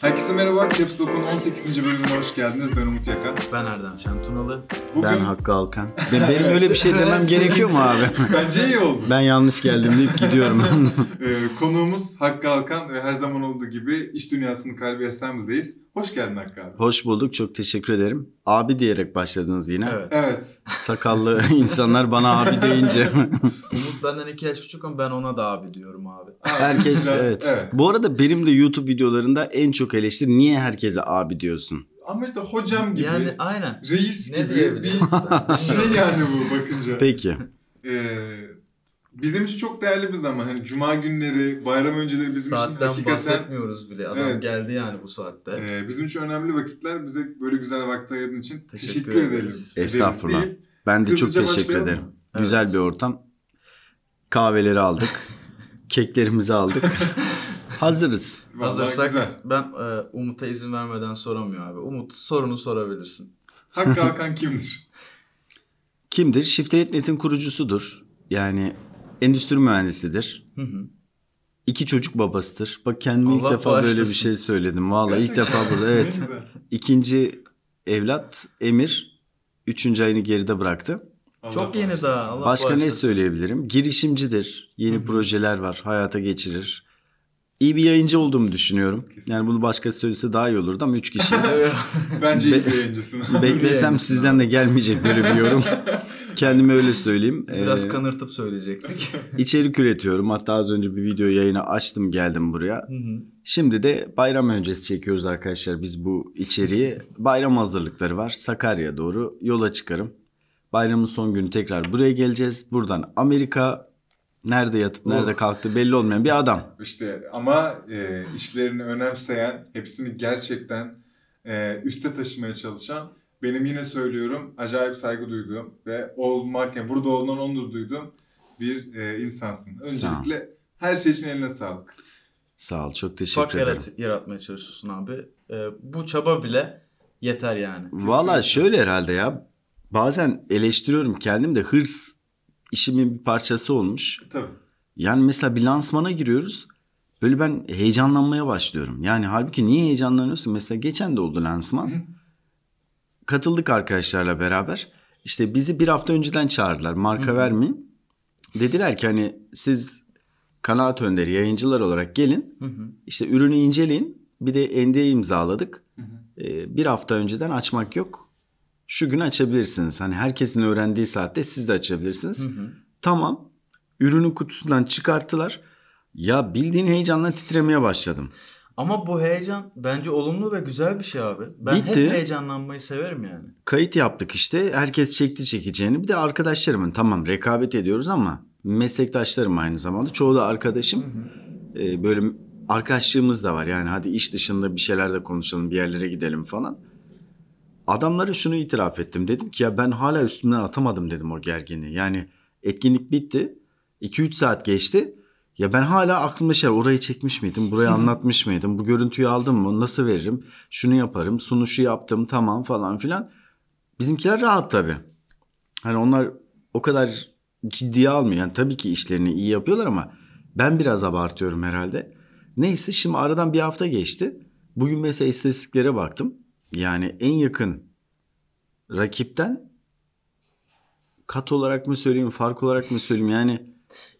Herkese merhaba. Caps Lock'un 18. bölümüne hoş geldiniz. Ben Umut Yakan. Ben Erdem Şentunalı. Bugün Ben Hakkı Alkan. Ben, benim öyle bir şey demem gerekiyor mu abi? bence iyi oldu. Ben yanlış geldim deyip gidiyorum. Ee, konuğumuz Hakkı Alkan ve her zaman olduğu gibi iş dünyasının kalbi Assembly'deyiz. Hoş geldin Hakkı abi. Hoş bulduk. Çok teşekkür ederim. Abi diyerek başladınız yine. Evet. Evet. Sakallı insanlar bana abi deyince. Umut benden iki yaş küçük ama ben ona da abi diyorum abi. Herkes evet. evet. Bu arada benim de YouTube videolarında en çok eleştiri niye herkese abi diyorsun? Ama işte hocam gibi, Yani aynen. reis Ne gibi bir şey yani bu bakınca. Peki. Ee, bizim için çok değerli bir zaman. Hani cuma günleri, bayram önceleri bizim için Saatten hakikaten bahsetmiyoruz bile. Adam Evet. geldi yani bu saatte. e, bizim için önemli vakitler. Bize böyle güzel vakit ayırdığın için teşekkür, Teşekkür ederiz. ederiz. ederiz Estağfurullah. deyip Ben de çok teşekkür başlayalım ederim. mı? Evet. Güzel bir ortam. Kahveleri aldık. Keklerimizi aldık. Hazırız. Hazırsak güzel. ben e, Umut'a izin vermeden soramıyor abi. Umut sorunu sorabilirsin. Hakkı Alkan kimdir? Kimdir? Shift.net'in kurucusudur. Yani endüstri mühendisidir. Hı hı. İki çocuk babasıdır. Bak kendime ilk Allah defa böyle bir bağışlasın. şey söyledim. Vallahi ilk Gerçekten. defa burada. Ne Evet. İkinci evlat Emir. Üçüncü ayını geride bıraktı. Allah Çok yeni bağışlasın. daha. Allah Başka ne bağışlasın. söyleyebilirim? Girişimcidir. Yeni Hı hı. projeler var. Hayata geçirir. İyi bir yayıncı olduğumu düşünüyorum. Kesinlikle. Yani bunu başkası söylese daha iyi olurdu ama üç kişiyiz. Bence iyi bir yayıncısın. Beklesem sizden de gelmeyecek böyle bir yorum. Kendime öyle söyleyeyim. Biraz Ee, kanırtıp söyleyecektik. içerik üretiyorum. Hatta az önce bir video yayını açtım geldim buraya. Hı hı. Şimdi de bayram öncesi çekiyoruz arkadaşlar biz bu içeriği. Bayram hazırlıkları var. Sakarya doğru yola çıkarım. Bayramın son günü tekrar buraya geleceğiz. Buradan Amerika nerede yatıp nerede Oh. kalktı belli olmayan bir adam. İşte ama e, işlerini önemseyen, hepsini gerçekten e, üste taşımaya çalışan, benim yine söylüyorum acayip saygı duyduğum ve olmak, yani burada olduğundan onur duyduğum bir e, insansın. Öncelikle her şey için eline sağlık. Sağ ol çok Fark teşekkür ederim. yarat- yaratmaya çalışıyorsun abi. E, bu çaba bile yeter yani. Valla şöyle herhalde ya. Bazen eleştiriyorum kendim de hırs işimin bir parçası olmuş. Tabii. Yani mesela bir lansmana giriyoruz. Böyle ben heyecanlanmaya başlıyorum. Yani halbuki niye heyecanlanıyorsun? Mesela geçen de oldu lansman. Katıldık arkadaşlarla beraber. İşte bizi bir hafta önceden çağırdılar. Marka Hı hı. vermeyin. Dediler ki hani siz kanaat önderi yayıncılar olarak gelin. Hı hı. İşte ürünü inceleyin. Bir de NDA imzaladık. Hı hı. Ee, bir hafta önceden açmak yok. Şu gün açabilirsiniz. Hani herkesin öğrendiği saatte siz de açabilirsiniz. Hı hı. Tamam. Ürünün kutusundan çıkarttılar. Ya bildiğin heyecanla titremeye başladım. Ama bu heyecan bence olumlu ve güzel bir şey abi. Ben Bitti. hep heyecanlanmayı severim yani. Kayıt yaptık işte. Herkes çekti çekeceğini. Bir de arkadaşlarımın tamam rekabet ediyoruz ama meslektaşlarım aynı zamanda. Çoğu da arkadaşım. Ee, böyle arkadaşlığımız da var. Yani hadi iş dışında bir şeyler de konuşalım, bir yerlere gidelim falan. Adamlara şunu itiraf ettim. Dedim ki ya ben hala üstümden atamadım dedim o gerginliği. Yani etkinlik bitti. 2-3 saat geçti. Ya ben hala aklımda şey orayı çekmiş miydim? Burayı anlatmış mıydım? Bu görüntüyü aldım mı? Nasıl veririm? Şunu yaparım. Sunuşu yaptım tamam falan filan. Bizimkiler rahat tabii. Hani onlar o kadar ciddiye almıyor. Yani tabii ki işlerini iyi yapıyorlar ama ben biraz abartıyorum herhalde. Neyse şimdi aradan bir hafta geçti. Bugün mesela istatistiklere baktım. Yani en yakın rakipten kat olarak mı söyleyeyim, fark olarak mı söyleyeyim? Yani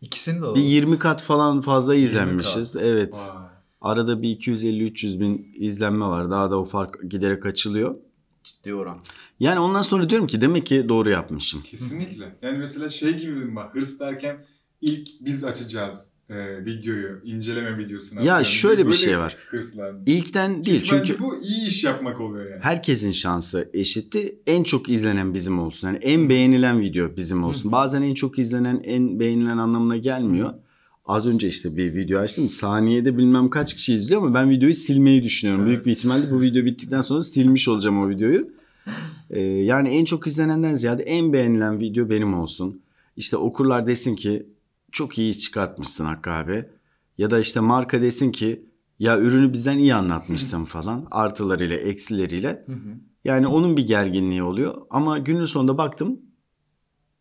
İkisini de bir alalım. 20 kat falan fazla 20 izlenmişiz. kat. Evet. Vay. Arada bir 250-300 bin izlenme var. Daha da o fark giderek açılıyor. Ciddi oran. Yani ondan sonra diyorum ki demek ki doğru yapmışım. Kesinlikle. Yani mesela şey gibi dedim bak hırs derken ilk biz açacağız e, videoyu, inceleme videosunu. Ya şöyle bir Böyle şey var. Hırslar. İlkten değil çünkü Bence bu iyi iş yapmak oluyor yani. herkesin şansı eşitti. En çok izlenen bizim olsun. Yani en beğenilen video bizim olsun. Bazen en çok izlenen, en beğenilen anlamına gelmiyor. Az önce işte bir video açtım. Saniyede bilmem kaç kişi izliyor ama ben videoyu silmeyi düşünüyorum. Büyük bir Evet. ihtimalle bu video bittikten sonra silmiş olacağım o videoyu. Ee, yani en çok izlenenden ziyade en beğenilen video benim olsun. İşte okurlar desin ki çok iyi iş çıkartmışsın Hakkı abi. Ya da işte marka desin ki ya ürünü bizden iyi anlatmışsın falan. Artılarıyla eksileriyle. Hı hı. Yani onun bir gerginliği oluyor. Ama günün sonunda baktım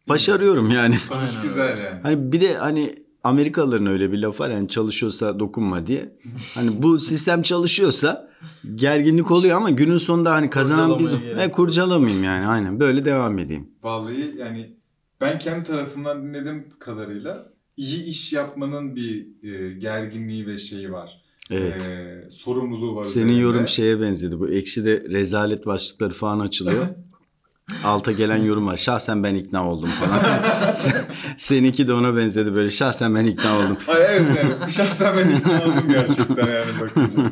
Başarıyorum yani. Sonuç güzel yani. Hani bir de hani Amerikalıların öyle bir laf var yani çalışıyorsa dokunma diye. Hani bu sistem çalışıyorsa gerginlik oluyor ama günün sonunda hani kazanan biz. E, yok. kurcalamayayım yani aynen böyle devam edeyim. Vallahi yani ben kendi tarafımdan dinlediğim kadarıyla iyi iş yapmanın bir e, gerginliği ve şeyi var. Evet. E, sorumluluğu var. Senin üzerinde. yorum şeye benzedi. Bu ekşide rezalet başlıkları falan açılıyor. Alta gelen yorum var. Şahsen ben ikna oldum falan. Sen- Seninki de ona benzedi böyle. Şahsen ben ikna oldum. Ay evet yani şahsen ben ikna oldum gerçekten yani bakınca.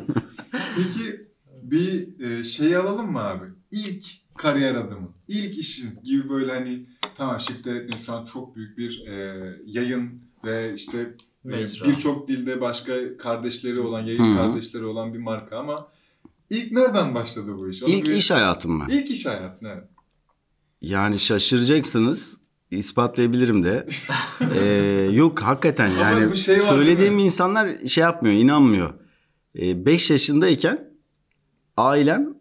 Peki bir e, şeyi alalım mı abi? İlk kariyer adımı, ilk işin gibi böyle hani tamam Shift Electronic şu an çok büyük bir e, yayın ve işte e, birçok dilde başka kardeşleri olan, yayın Hı hı. kardeşleri olan bir marka ama ilk nereden başladı bu iş? Onu İlk bir- iş hayatım mı? İlk iş hayatın evet. Yani şaşıracaksınız. ispatlayabilirim de. Ee, yok hakikaten yani şey söylediğim insanlar şey yapmıyor, inanmıyor. 5 yaşındayken ailem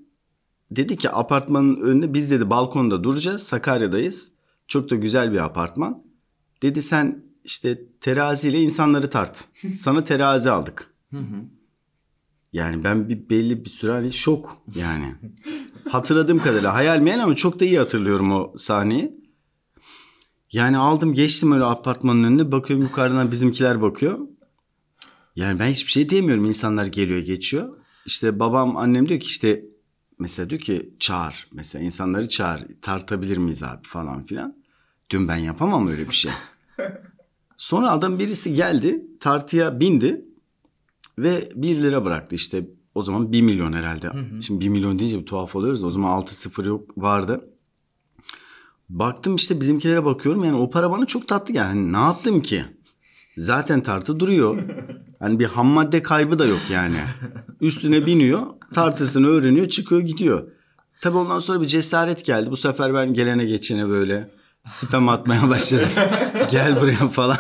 dedi ki apartmanın önünde biz dedi balkonda duracağız. Sakarya'dayız. Çok da güzel bir apartman. Dedi sen işte teraziyle insanları tart. Sana terazi aldık. Yani ben bir belli bir süre hani şok yani. Hatırladığım kadarıyla hayal meyal ama çok da iyi hatırlıyorum o sahneyi. Yani aldım geçtim öyle apartmanın önüne bakıyorum yukarıdan bizimkiler bakıyor. Yani ben hiçbir şey diyemiyorum insanlar geliyor geçiyor. İşte babam annem diyor ki işte mesela diyor ki çağır mesela insanları çağır tartabilir miyiz abi falan filan. Dün ben yapamam öyle bir şey. Sonra adam birisi geldi tartıya bindi ve 1 lira bıraktı işte o zaman 1 milyon herhalde. Şimdi 1 milyon deyince bir tuhaf oluyoruz da o zaman 6 sıfır yok vardı. Baktım işte bizimkilere bakıyorum yani o para bana çok tatlı geldi. Hani ne yaptım ki? Zaten tartı duruyor. Hani bir ham madde kaybı da yok yani. Üstüne biniyor, tartısını öğreniyor, çıkıyor gidiyor. Tabii ondan sonra bir cesaret geldi. Bu sefer ben gelene geçene böyle spam atmaya başladım. Gel buraya falan.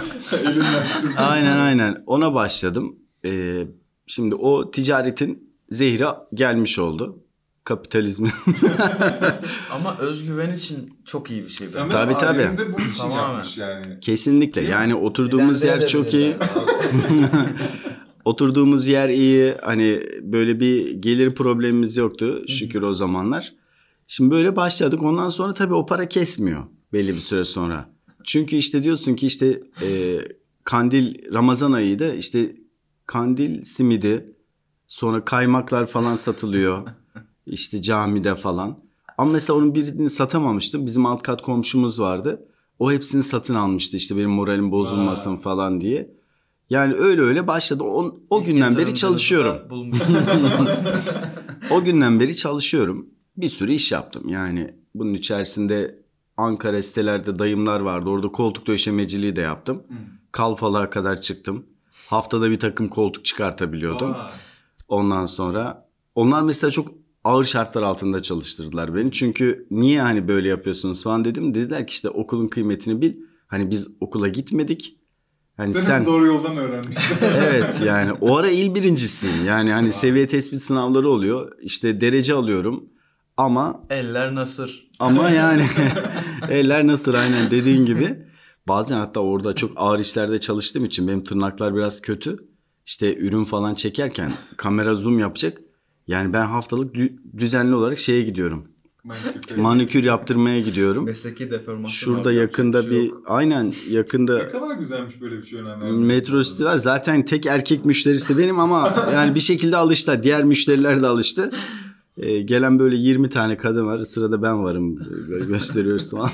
Aynen aynen. Ona başladım. Ee, şimdi o ticaretin zehri gelmiş oldu. Kapitalizmin. Ama özgüven için çok iyi bir şey. Sen. Tabii, tabii. de bunun için Tamamen. yapmış yani. Kesinlikle. Değil mi? Yani oturduğumuz yer çok iyi. Oturduğumuz yer iyi. Hani böyle bir gelir problemimiz yoktu şükür o zamanlar. Şimdi böyle başladık. Ondan sonra tabii o para kesmiyor belli bir süre sonra. Çünkü işte diyorsun ki işte e, kandil Ramazan ayıydı. İşte kandil simidi sonra kaymaklar falan satılıyor. işte camide falan. Ama mesela onun birini satamamıştım. Bizim alt kat komşumuz vardı. O hepsini satın almıştı işte benim moralim bozulmasın Vay. falan diye. Yani öyle öyle başladı. O, o İlk günden beri çalışıyorum. da. O günden beri çalışıyorum. Bir sürü iş yaptım. Yani bunun içerisinde Ankara sitelerde dayımlar vardı. Orada koltuk döşemeciliği de yaptım. Hı. Kalfalığa kadar çıktım. Haftada bir takım koltuk çıkartabiliyordum. Vay. Ondan sonra onlar mesela çok ağır şartlar altında çalıştırdılar beni. Çünkü niye hani böyle yapıyorsunuz falan dedim. Dediler ki işte okulun kıymetini bil. Hani biz okula gitmedik. Hani Sen, sen zor yoldan öğrenmişsin. evet yani o ara il birincisiyim. Yani hani seviye tespit sınavları oluyor. İşte derece alıyorum. Ama Eller nasır. ama yani eller nasıl aynen dediğin gibi. Bazen hatta orada çok ağır işlerde çalıştığım için benim tırnaklar biraz kötü. İşte ürün falan çekerken kamera zoom yapacak. Yani ben haftalık dü- düzenli olarak şeye gidiyorum. Manikür. Manikür yaptırmaya gidiyorum. Mesleki deformasyon. Şurada abi, yakında şey bir yok. aynen yakında Ne kadar güzelmiş böyle bir şey önem vermek. Metro City var. Zaten tek erkek müşterisi benim ama yani bir şekilde alıştı. Diğer müşteriler de alıştı. Ee, gelen böyle 20 tane kadın var. Sırada ben varım. Böyle gösteriyoruz falan.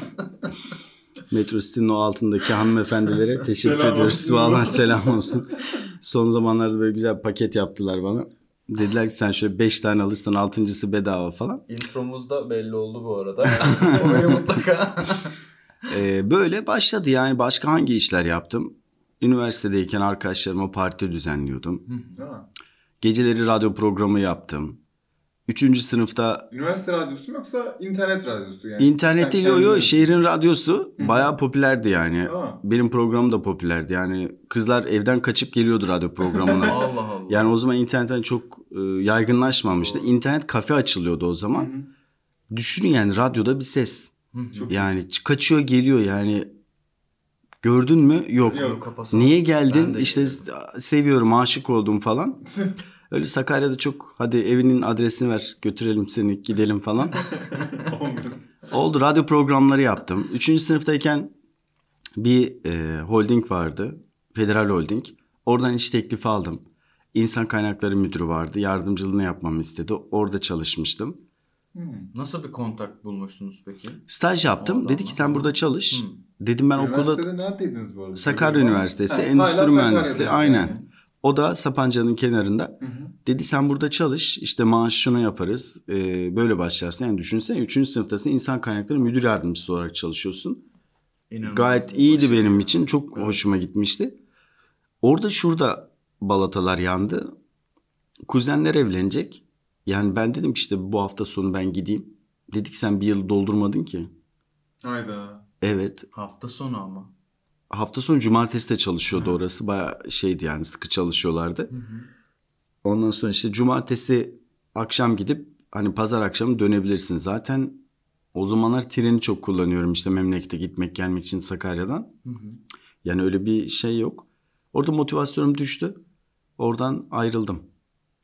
Metro City'nin o altındaki hanımefendilere teşekkür Selam ediyoruz. Valla selam olsun. Son zamanlarda böyle güzel bir paket yaptılar bana. Dediler ki sen şöyle 5 tane alırsan altıncısı bedava falan. Intromuzda belli oldu bu arada. Oraya mutlaka. Ee, böyle başladı yani başka hangi işler yaptım? Üniversitedeyken arkadaşlarıma parti düzenliyordum. Geceleri radyo programı yaptım. Üçüncü sınıfta Üniversite radyosu mu yoksa internet radyosu yani? internet değil Yani yo yo kendi- şehrin radyosu Hı. bayağı popülerdi yani. Aa. Benim programım da popülerdi yani kızlar evden kaçıp geliyordu radyo programına. Allah Allah. yani o zaman internetten çok e, yaygınlaşmamıştı. Doğru. İnternet kafe açılıyordu o Hı zaman. hı. Düşünün yani radyoda bir ses. Çok Yani kaçıyor geliyor yani. Gördün mü? Yok. Yok. Niye geldin? işte seviyorum, aşık oldum falan. Öyle Sakarya'da çok hadi evinin adresini ver götürelim seni gidelim falan. Oldu. Oldu radyo programları yaptım. Üçüncü sınıftayken bir e, holding vardı. Federal Holding. Oradan iş teklifi aldım. İnsan kaynakları müdürü vardı. Yardımcılığını yapmamı istedi. Orada çalışmıştım. Hmm. Nasıl bir kontak bulmuştunuz peki? Staj yaptım. Oradan Dedi ki sen burada çalış. Hı. Dedim ben okulda Üniversitede neredeydiniz bu arada? Sakarya. Üniversitesi, Ha, Endüstri Mühendisliği, aynen. yani. O da Sapanca'nın kenarında. Hı hı. Dedi sen burada çalış işte maaş şunu yaparız Ee, böyle başlarsın. Yani düşünsene 3. sınıftasın insan kaynakları müdür yardımcısı olarak çalışıyorsun. İnanılmaz Gayet iyiydi başarı benim için çok Evet. hoşuma gitmişti. Orada şurada balatalar yandı. Kuzenler evlenecek. Yani ben dedim ki işte bu hafta sonu ben gideyim. Dedik sen bir yıl doldurmadın ki. Hayda. Evet. Hafta sonu ama. Hafta sonu cumartesi de çalışıyordu orası. Baya şeydi yani sıkı çalışıyorlardı. Ondan sonra işte cumartesi akşam gidip hani pazar akşamı dönebilirsin. Zaten o zamanlar treni çok kullanıyorum işte memlekete gitmek gelmek için Sakarya'dan. Hı hı. Yani öyle bir şey yok. Orada motivasyonum düştü. Oradan ayrıldım.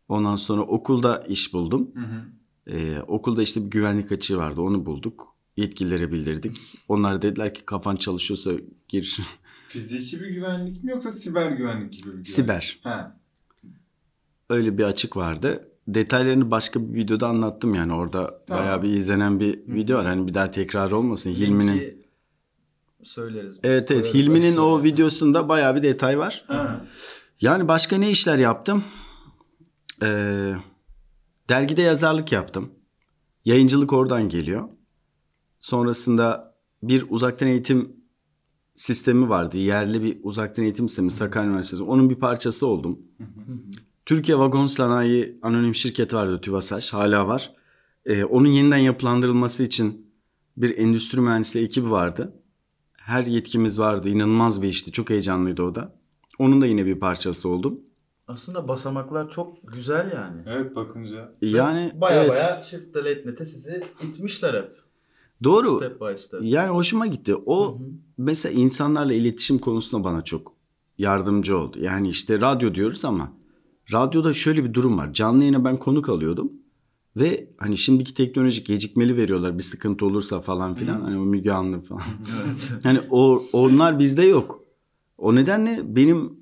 Ondan sonra okulda iş buldum. Hı hı. Ee, okulda işte bir güvenlik açığı vardı onu bulduk. Yetkililere bildirdik. Onlar dediler ki kafan çalışıyorsa gir. Fiziki bir güvenlik mi yoksa siber güvenlik gibi bir güvenlik? Siber. Ha. Öyle bir açık vardı. Detaylarını başka bir videoda anlattım yani orada Tamam. bayağı bir izlenen bir video var. Hani bir daha tekrar olmasın. Hilmi'nin Linki söyleriz. biz. Evet evet Hilmi'nin o videosunda bayağı bir detay var. Ha. Yani başka ne işler yaptım? Ee, dergide yazarlık yaptım. Yayıncılık oradan geliyor. Sonrasında bir uzaktan eğitim sistemi vardı. Yerli bir uzaktan eğitim sistemi Sakarya Üniversitesi. Onun bir parçası oldum. Türkiye Vagon Sanayi Anonim Şirketi vardı TÜVASAŞ. Hala var. Ee, onun yeniden yapılandırılması için bir endüstri mühendisliği ekibi vardı. Her yetkimiz vardı. İnanılmaz bir işti. Çok heyecanlıydı o da. Onun da yine bir parçası oldum. Aslında basamaklar çok güzel yani. Evet bakınca. Yani Baya evet, baya çift net'e sizi itmişler hep. Doğru. Step by step. Yani hoşuma gitti. O Hı hı. mesela insanlarla iletişim konusunda bana çok yardımcı oldu. Yani işte radyo diyoruz ama radyoda şöyle bir durum var. Canlı yayına ben konuk alıyordum. Ve hani şimdiki teknolojik gecikmeli veriyorlar bir sıkıntı olursa falan filan. Hani o Müge Anlı falan. Evet. Hani o onlar bizde yok. O nedenle benim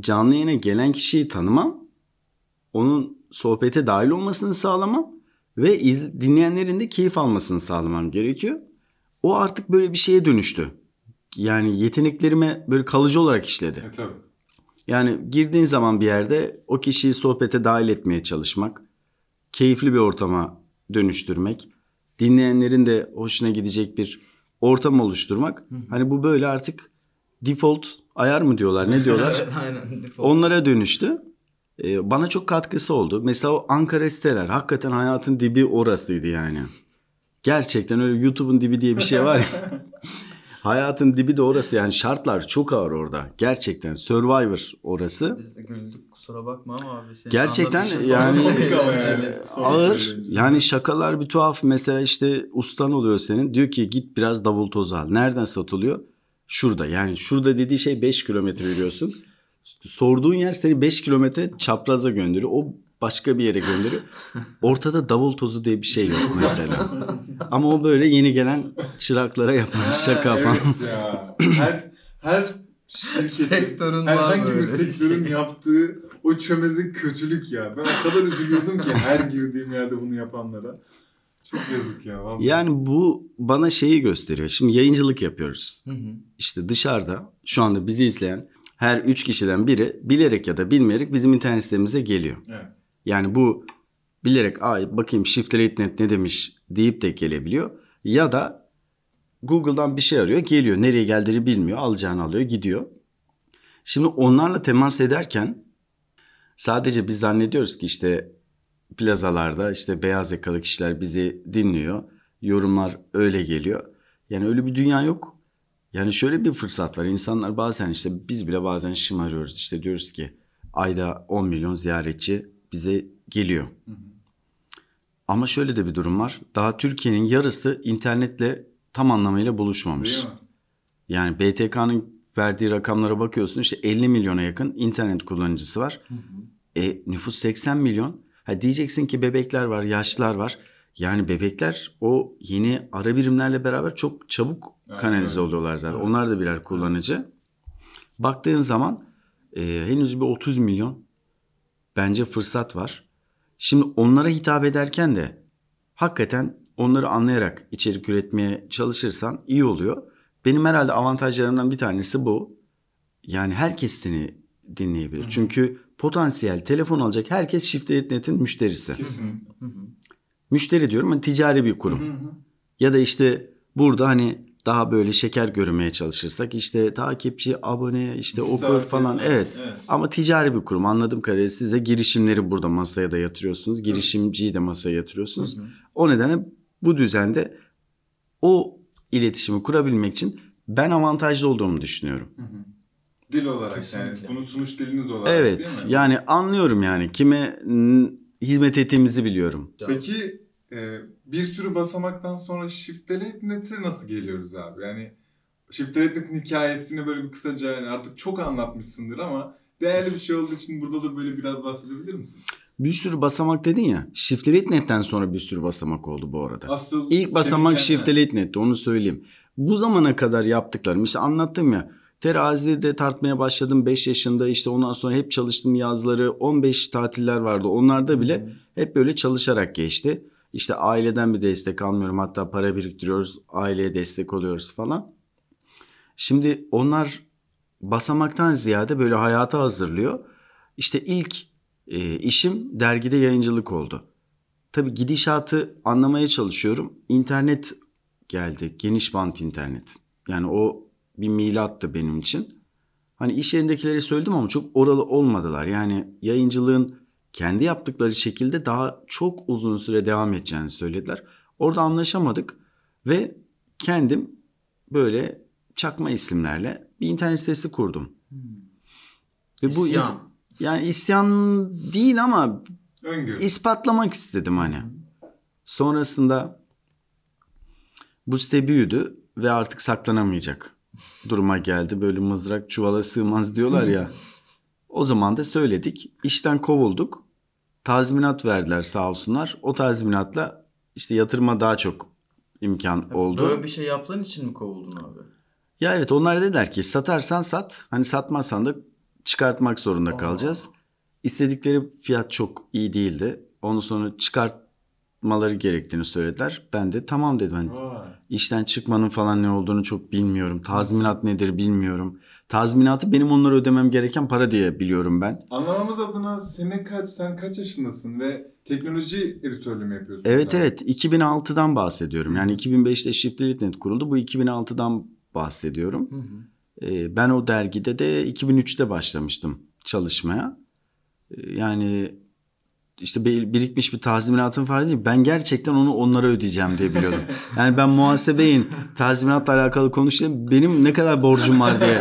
canlı yayına gelen kişiyi tanımam. Onun sohbete dahil olmasını sağlamam ve iz, dinleyenlerin de keyif almasını sağlamam gerekiyor. O artık böyle bir şeye dönüştü. Yani yeteneklerime böyle kalıcı olarak işledi. E tabii. Yani girdiğin zaman bir yerde o kişiyi sohbete dahil etmeye çalışmak, keyifli bir ortama dönüştürmek, dinleyenlerin de hoşuna gidecek bir ortam oluşturmak. Hani bu böyle artık default ayar mı diyorlar ne diyorlar? Aynen. default. Onlara dönüştü. Ee, bana çok katkısı oldu. Mesela o Ankara siteler hakikaten hayatın dibi orasıydı yani. Gerçekten öyle YouTube'un dibi diye bir şey var ya. hayatın dibi de orası yani şartlar çok ağır orada. Gerçekten Survivor orası. Biz de güldük kusura bakma ama abi. senin Gerçekten yani- yani. Ağır. Yani şakalar bir tuhaf. Mesela işte ustan oluyor senin. Diyor ki git biraz davul tozu al. Nereden satılıyor? Şurada. Yani şurada dediği şey 5 kilometre yürüyorsun. Sorduğun yer seni 5 kilometre çapraza gönderiyor. O başka bir yere gönderiyor. Ortada davul tozu diye bir şey yok mesela. Ama o böyle yeni gelen çıraklara yapılan şaka falan. Evet ya. Her her Sektörün herhangi bir böyle. sektörün yaptığı o çömezin kötülük ya. Ben o kadar üzülüyordum ki her girdiğim yerde bunu yapanlara. Çok yazık ya. Vallahi. Yani bu bana şeyi gösteriyor. Şimdi yayıncılık yapıyoruz. Hı hı. işte dışarıda şu anda bizi izleyen her üç kişiden biri bilerek ya da bilmeyerek bizim internet sitemize geliyor. Evet. Yani bu bilerek ay bakayım Shift.net ne demiş deyip de gelebiliyor. Ya da Google'dan bir şey arıyor geliyor. Nereye geldiğini bilmiyor. Alacağını alıyor gidiyor. Şimdi onlarla temas ederken sadece biz zannediyoruz ki işte plazalarda işte beyaz yakalı kişiler bizi dinliyor. Yorumlar öyle geliyor. Yani öyle bir dünya yok. Yani şöyle bir fırsat var. İnsanlar bazen işte biz bile bazen şımarıyoruz. İşte diyoruz ki ayda 10 milyon ziyaretçi bize geliyor. Ama şöyle de bir durum var. Daha Türkiye'nin yarısı internetle tam anlamıyla buluşmamış. Yani BTK'nın verdiği rakamlara bakıyorsun işte 50 milyona yakın internet kullanıcısı var. E nüfus 80 milyon. Ha diyeceksin ki bebekler var, yaşlılar var. Yani bebekler o yeni ara birimlerle beraber çok çabuk kanalize öyle. oluyorlar zaten. Evet. Onlar da birer kullanıcı. Baktığın zaman e, henüz bir 30 milyon bence fırsat var. Şimdi onlara hitap ederken de hakikaten onları anlayarak içerik üretmeye çalışırsan iyi oluyor. Benim herhalde avantajlarımdan bir tanesi bu. Yani herkes seni dinleyebilir. Çünkü potansiyel telefon alacak herkes Shift Net'in müşterisi. Kesin. Müşteri diyorum ama ticari bir kurum. Hı hı. Ya da işte burada hani daha böyle şeker görmeye çalışırsak işte takipçi, abone, işte okur falan. Evet. evet. Ama ticari bir kurum. Anladığım kadarıyla siz de girişimleri burada masaya da yatırıyorsunuz. Girişimciyi de masaya yatırıyorsunuz. O nedenle bu düzende o iletişimi kurabilmek için ben avantajlı olduğumu düşünüyorum. Hı hı. Dil olarak yani Kesinlikle. bunu sunuş diliniz olarak değil Evet. mi? Yani anlıyorum yani kime n- hizmet ettiğimizi biliyorum. Peki e, bir sürü basamaktan sonra Shift Net'e nasıl geliyoruz abi? Yani Shift Net'in hikayesini böyle bir kısaca yani artık çok anlatmışsındır ama değerli bir şey olduğu için burada da böyle biraz bahsedebilir misin? Bir sürü basamak dedin ya. Shift Net'ten sonra bir sürü basamak oldu bu arada. Asıl İlk basamak Shift Net'ti onu söyleyeyim. Bu zamana kadar yaptıklarım işte anlattım ya. Terazide tartmaya başladım 5 yaşında işte ondan sonra hep çalıştığım yazları 15 tatiller vardı. Onlarda bile hep böyle çalışarak geçti. İşte aileden bir destek almıyorum hatta para biriktiriyoruz aileye destek oluyoruz falan. Şimdi onlar basamaktan ziyade böyle hayata hazırlıyor. İşte ilk e, işim dergide yayıncılık oldu. Tabii gidişatı anlamaya çalışıyorum. İnternet geldi. Geniş bant internet. Yani o bir milattı benim için. Hani iş yerindekileri söyledim ama çok oralı olmadılar. Yani yayıncılığın kendi yaptıkları şekilde daha çok uzun süre devam edeceğini söylediler. Orada anlaşamadık ve kendim böyle çakma isimlerle bir internet sitesi kurdum. Ve bu İsyan. yani isyan değil ama Öngörü. ispatlamak istedim hani. Sonrasında bu site büyüdü ve artık saklanamayacak duruma geldi. Böyle mızrak çuvala sığmaz diyorlar ya. O zaman da söyledik. İşten kovulduk. Tazminat verdiler sağ olsunlar. O tazminatla işte yatırıma daha çok imkan oldu. Böyle bir şey yaptığın için mi kovuldun abi? Ya evet onlar dediler ki satarsan sat. Hani satmazsan da çıkartmak zorunda Aa. kalacağız. İstedikleri fiyat çok iyi değildi. Ondan sonra çıkartmaları gerektiğini söylediler. Ben de tamam dedim. Hani Vay. işten çıkmanın falan ne olduğunu çok bilmiyorum. Tazminat nedir bilmiyorum. Tazminatı benim onlara ödemem gereken para diye biliyorum ben. Anlamamız adına sene kaç, sen kaç yaşındasın ve teknoloji editörlüğü mü yapıyorsun? Evet sen? evet 2006'dan bahsediyorum. Yani 2005'te Shift Net kuruldu. Bu 2006'dan bahsediyorum. Ee, ben o dergide de 2003'te başlamıştım çalışmaya. Ee, yani işte bir- birikmiş bir tazminatım falan değil. Ben gerçekten onu onlara ödeyeceğim diye biliyordum. Yani ben muhasebeyin tazminatla alakalı konuştum. Benim ne kadar borcum var diye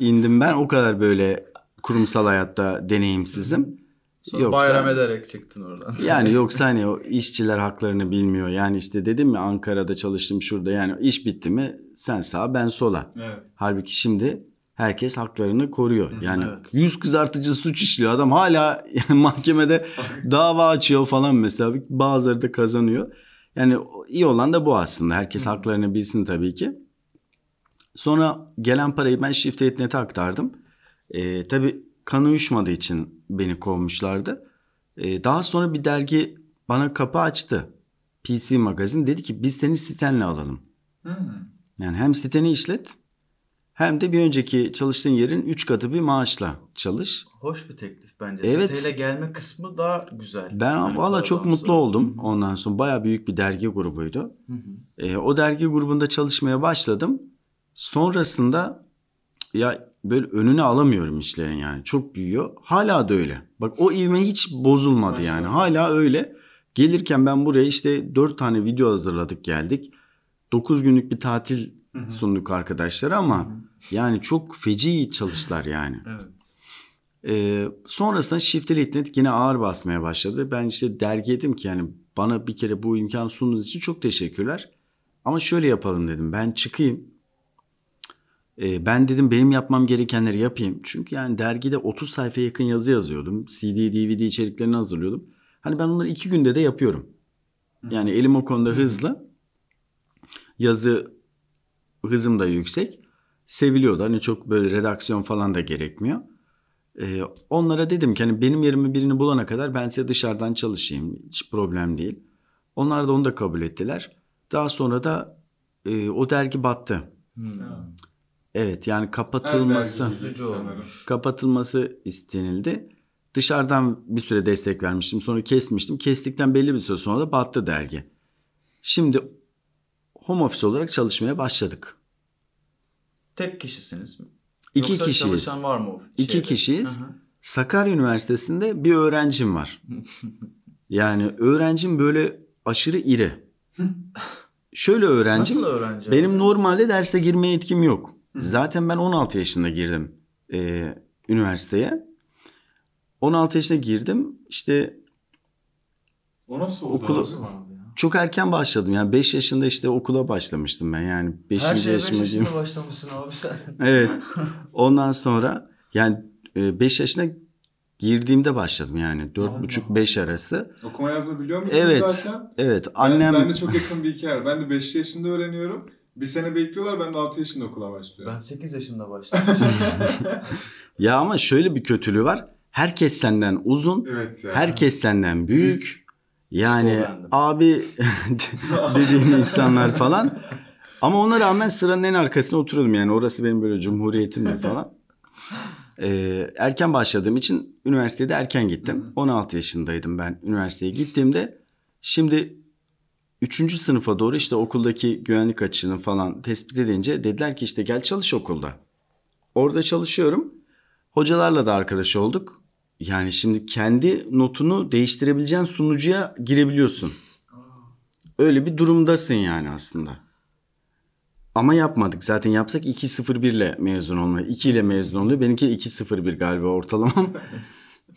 indim ben. O kadar böyle kurumsal hayatta deneyimsizim. Sonra Yoksa- bayram ederek çıktın oradan. Yani yoksa hani o işçiler haklarını bilmiyor. Yani işte dedim ya Ankara'da çalıştım şurada. Yani iş bitti mi sen sağa ben sola. Evet. Halbuki şimdi herkes haklarını koruyor. Yani evet. yüz kızartıcı suç işliyor adam hala yani mahkemede dava açıyor falan mesela bazıları da kazanıyor. Yani iyi olan da bu aslında. Herkes haklarını bilsin tabii ki. Sonra gelen parayı ben Shift Net'e aktardım. Ee, tabii kan uyuşmadığı için beni kovmuşlardı. Ee, daha sonra bir dergi bana kapı açtı. PC Magazin dedi ki biz seni sitenle alalım. Hmm. Yani hem siteni işlet hem de bir önceki çalıştığın yerin 3 katı bir maaşla çalış. Hoş bir teklif bence. Evet. Siteyle gelme kısmı daha güzel. Ben Yani valla çok mutlu oldum. Ondan sonra baya büyük bir dergi grubuydu. Hı hı. Ee, o dergi grubunda çalışmaya başladım. Sonrasında ya böyle önüne alamıyorum işlerin yani. Çok büyüyor. Hala da öyle. Bak o ivme hiç bozulmadı yani. Maşallah. Hala öyle. Gelirken ben buraya işte 4 tane video hazırladık geldik. 9 günlük bir tatil Hı sunduk arkadaşlara ama yani çok feci çalıştılar yani. Evet. Ee, sonrasında Shift Elite yine ağır basmaya başladı. Ben işte dergi dedim ki yani bana bir kere bu imkan sunduğunuz için çok teşekkürler. Ama şöyle yapalım dedim. Ben çıkayım. Ee, ben dedim benim yapmam gerekenleri yapayım. Çünkü yani dergide 30 sayfa yakın yazı yazıyordum. CD, DVD içeriklerini hazırlıyordum. Hani ben onları iki günde de yapıyorum. Yani elim o konuda hızlı. Yazı hızım da yüksek. Seviliyordu. Hani çok böyle redaksiyon falan da gerekmiyor. Ee, onlara dedim ki hani benim yerime birini bulana kadar ben size dışarıdan çalışayım. Hiç problem değil. Onlar da onu da kabul ettiler. Daha sonra da e, o dergi battı. Hmm. Evet yani kapatılması kapatılması istenildi. Dışarıdan bir süre destek vermiştim. Sonra kesmiştim. Kestikten belli bir süre sonra da battı dergi. Şimdi home office olarak çalışmaya başladık. Tek kişisiniz mi? İki Yoksa kişiyiz. çalışan var mı o İki şeyde? kişiyiz. Hı hı. Sakarya Üniversitesi'nde bir öğrencim var. Yani öğrencim böyle aşırı iri. Şöyle öğrencim. Nasıl öğrenci? Benim abi? normalde derse girme yetkim yok. Zaten ben 16 yaşında girdim e, üniversiteye. 16 yaşında girdim. İşte O nasıl oldu? Okulu- çok erken başladım. Yani 5 yaşında işte okula başlamıştım ben. Yani 5. Her şeye 5 yaşıma diyeyim. yaşında başlamışsın abi sen. Evet. Ondan sonra yani 5 yaşına girdiğimde başladım yani. 4,5-5 arası. Okuma yazma biliyor muydun Evet. zaten? Evet. Ben- Annem Ben, de çok yakın bir hikaye. Ben de 5 yaşında öğreniyorum. Bir sene bekliyorlar ben de 6 yaşında okula başlıyorum. Ben 8 yaşında başlamışım. ya ama şöyle bir kötülüğü var. Herkes senden uzun. Evet ya. Herkes senden büyük. Yani abi dediğin insanlar falan. Ama ona rağmen sıranın en arkasına oturuyordum. Yani orası benim böyle cumhuriyetimdi falan. Ee, erken başladığım için üniversitede erken gittim. 16 yaşındaydım ben üniversiteye gittiğimde. Şimdi 3. sınıfa doğru işte okuldaki güvenlik açığını falan tespit edince dediler ki işte gel çalış okulda. Orada çalışıyorum. Hocalarla da arkadaş olduk. Yani şimdi kendi notunu değiştirebileceğin sunucuya girebiliyorsun. Öyle bir durumdasın yani aslında. Ama yapmadık. Zaten yapsak 2.01 ile mezun olmayı. 2 ile mezun oluyor. Benimki 2.01 galiba ortalamam.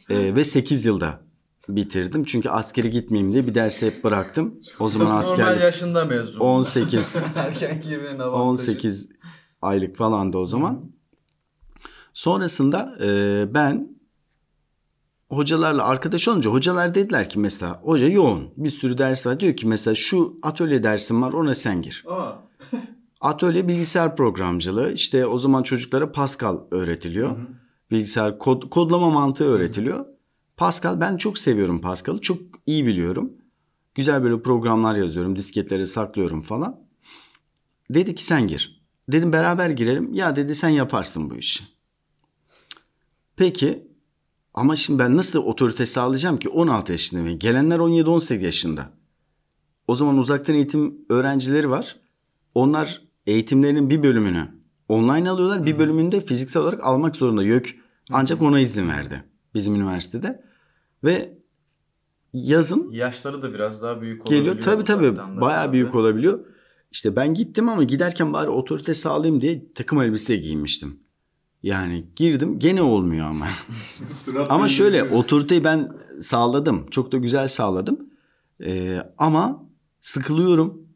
Ee, ve 8 yılda bitirdim. Çünkü askere gitmeyeyim diye bir dersi hep bıraktım. O zaman Normal askerlik yaşında mezun. 18 Erken girmenin avantajı. 18 aylık falandı o zaman. Sonrasında e, ben hocalarla arkadaş olunca hocalar dediler ki mesela hoca yoğun bir sürü ders var. Diyor ki mesela şu atölye dersim var ona sen gir. Atölye bilgisayar programcılığı işte o zaman çocuklara Pascal öğretiliyor. Bilgisayar kod, kodlama mantığı öğretiliyor. Pascal ben çok seviyorum Pascal'ı çok iyi biliyorum. Güzel böyle programlar yazıyorum disketlere saklıyorum falan. Dedi ki sen gir. Dedim beraber girelim. Ya dedi sen yaparsın bu işi. Peki ama şimdi ben nasıl otorite sağlayacağım ki 16 yaşındayım. ve Gelenler 17-18 yaşında. O zaman uzaktan eğitim öğrencileri var. Onlar eğitimlerinin bir bölümünü online alıyorlar. Bir bölümünü de fiziksel olarak almak zorunda. YÖK ancak ona izin verdi bizim üniversitede. Ve yazın Yaşları da biraz daha büyük geliyor. Tabii tabii bayağı büyük olabiliyor. İşte ben gittim ama giderken bari otorite sağlayayım diye takım elbise giymiştim. Yani girdim gene olmuyor ama. Ama şöyle otoriteyi ben sağladım. Çok da güzel sağladım. Ee, ama sıkılıyorum.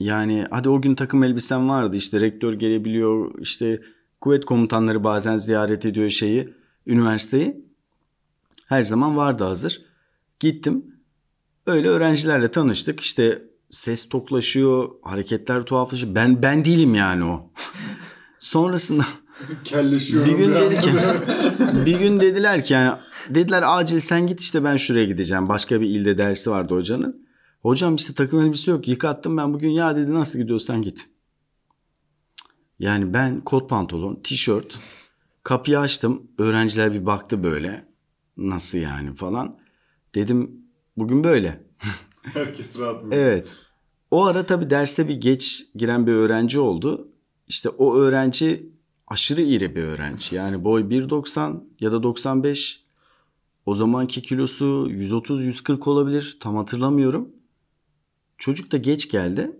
Yani hadi o gün takım elbisem vardı. İşte rektör gelebiliyor. İşte kuvvet komutanları bazen ziyaret ediyor şeyi. Üniversiteyi. Her zaman vardı hazır. Gittim. Öyle öğrencilerle tanıştık. İşte ses toklaşıyor, hareketler tuhaflaşıyor. Ben ben değilim yani o. Sonrasında Kelleşiyorum. bir gün dedi ki bir gün dediler ki yani dediler acil sen git işte ben şuraya gideceğim. Başka bir ilde dersi vardı hocanın. Hocam işte takım elbise yok yıkattım ben bugün ya dedi nasıl gidiyorsan git. Yani ben kot pantolon, tişört, kapıyı açtım. Öğrenciler bir baktı böyle. Nasıl yani falan. Dedim bugün böyle. Herkes rahat mı? Evet. O ara tabii derste bir geç giren bir öğrenci oldu. İşte o öğrenci aşırı iri bir öğrenci. Yani boy 1.90 ya da 95. O zamanki kilosu 130-140 olabilir. Tam hatırlamıyorum. Çocuk da geç geldi.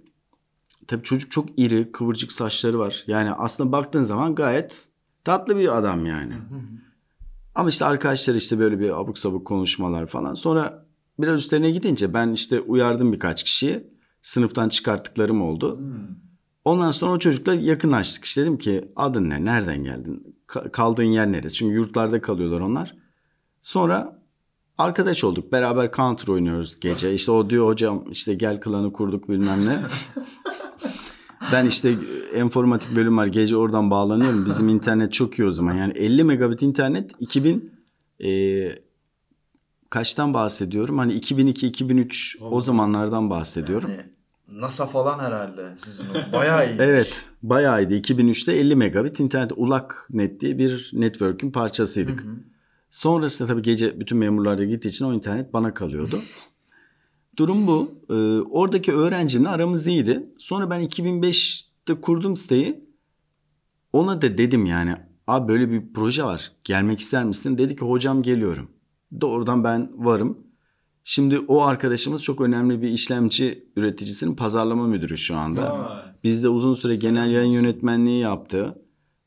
Tabii çocuk çok iri, kıvırcık saçları var. Yani aslında baktığın zaman gayet tatlı bir adam yani. Ama işte arkadaşlar işte böyle bir abuk sabuk konuşmalar falan. Sonra biraz üstlerine gidince ben işte uyardım birkaç kişiyi. Sınıftan çıkarttıklarım oldu. Hmm. Ondan sonra o çocukla yakınlaştık. İşte dedim ki adın ne? Nereden geldin? Ka- kaldığın yer neresi? Çünkü yurtlarda kalıyorlar onlar. Sonra arkadaş olduk. Beraber counter oynuyoruz gece. İşte o diyor hocam işte gel klanı kurduk bilmem ne. ben işte informatik bölüm var. Gece oradan bağlanıyorum. Bizim internet çok iyi o zaman. Yani 50 megabit internet 2000 e, kaçtan bahsediyorum? Hani 2002-2003 o zamanlardan bahsediyorum. Yani NASA falan herhalde sizin o. Bayağı iyi. Evet bayağıydı. 2003'te 50 megabit internet ulak net diye bir network'ün parçasıydık. Sonrasında tabii gece bütün memurlar da gittiği için o internet bana kalıyordu. Durum bu. Ee, oradaki öğrencimle aramız iyiydi. Sonra ben 2005'te kurdum siteyi. Ona da dedim yani abi böyle bir proje var. Gelmek ister misin? Dedi ki hocam geliyorum. Doğrudan ben varım. Şimdi o arkadaşımız çok önemli bir işlemci üreticisinin pazarlama müdürü şu anda. Bizde uzun süre genel yayın yönetmenliği yaptı.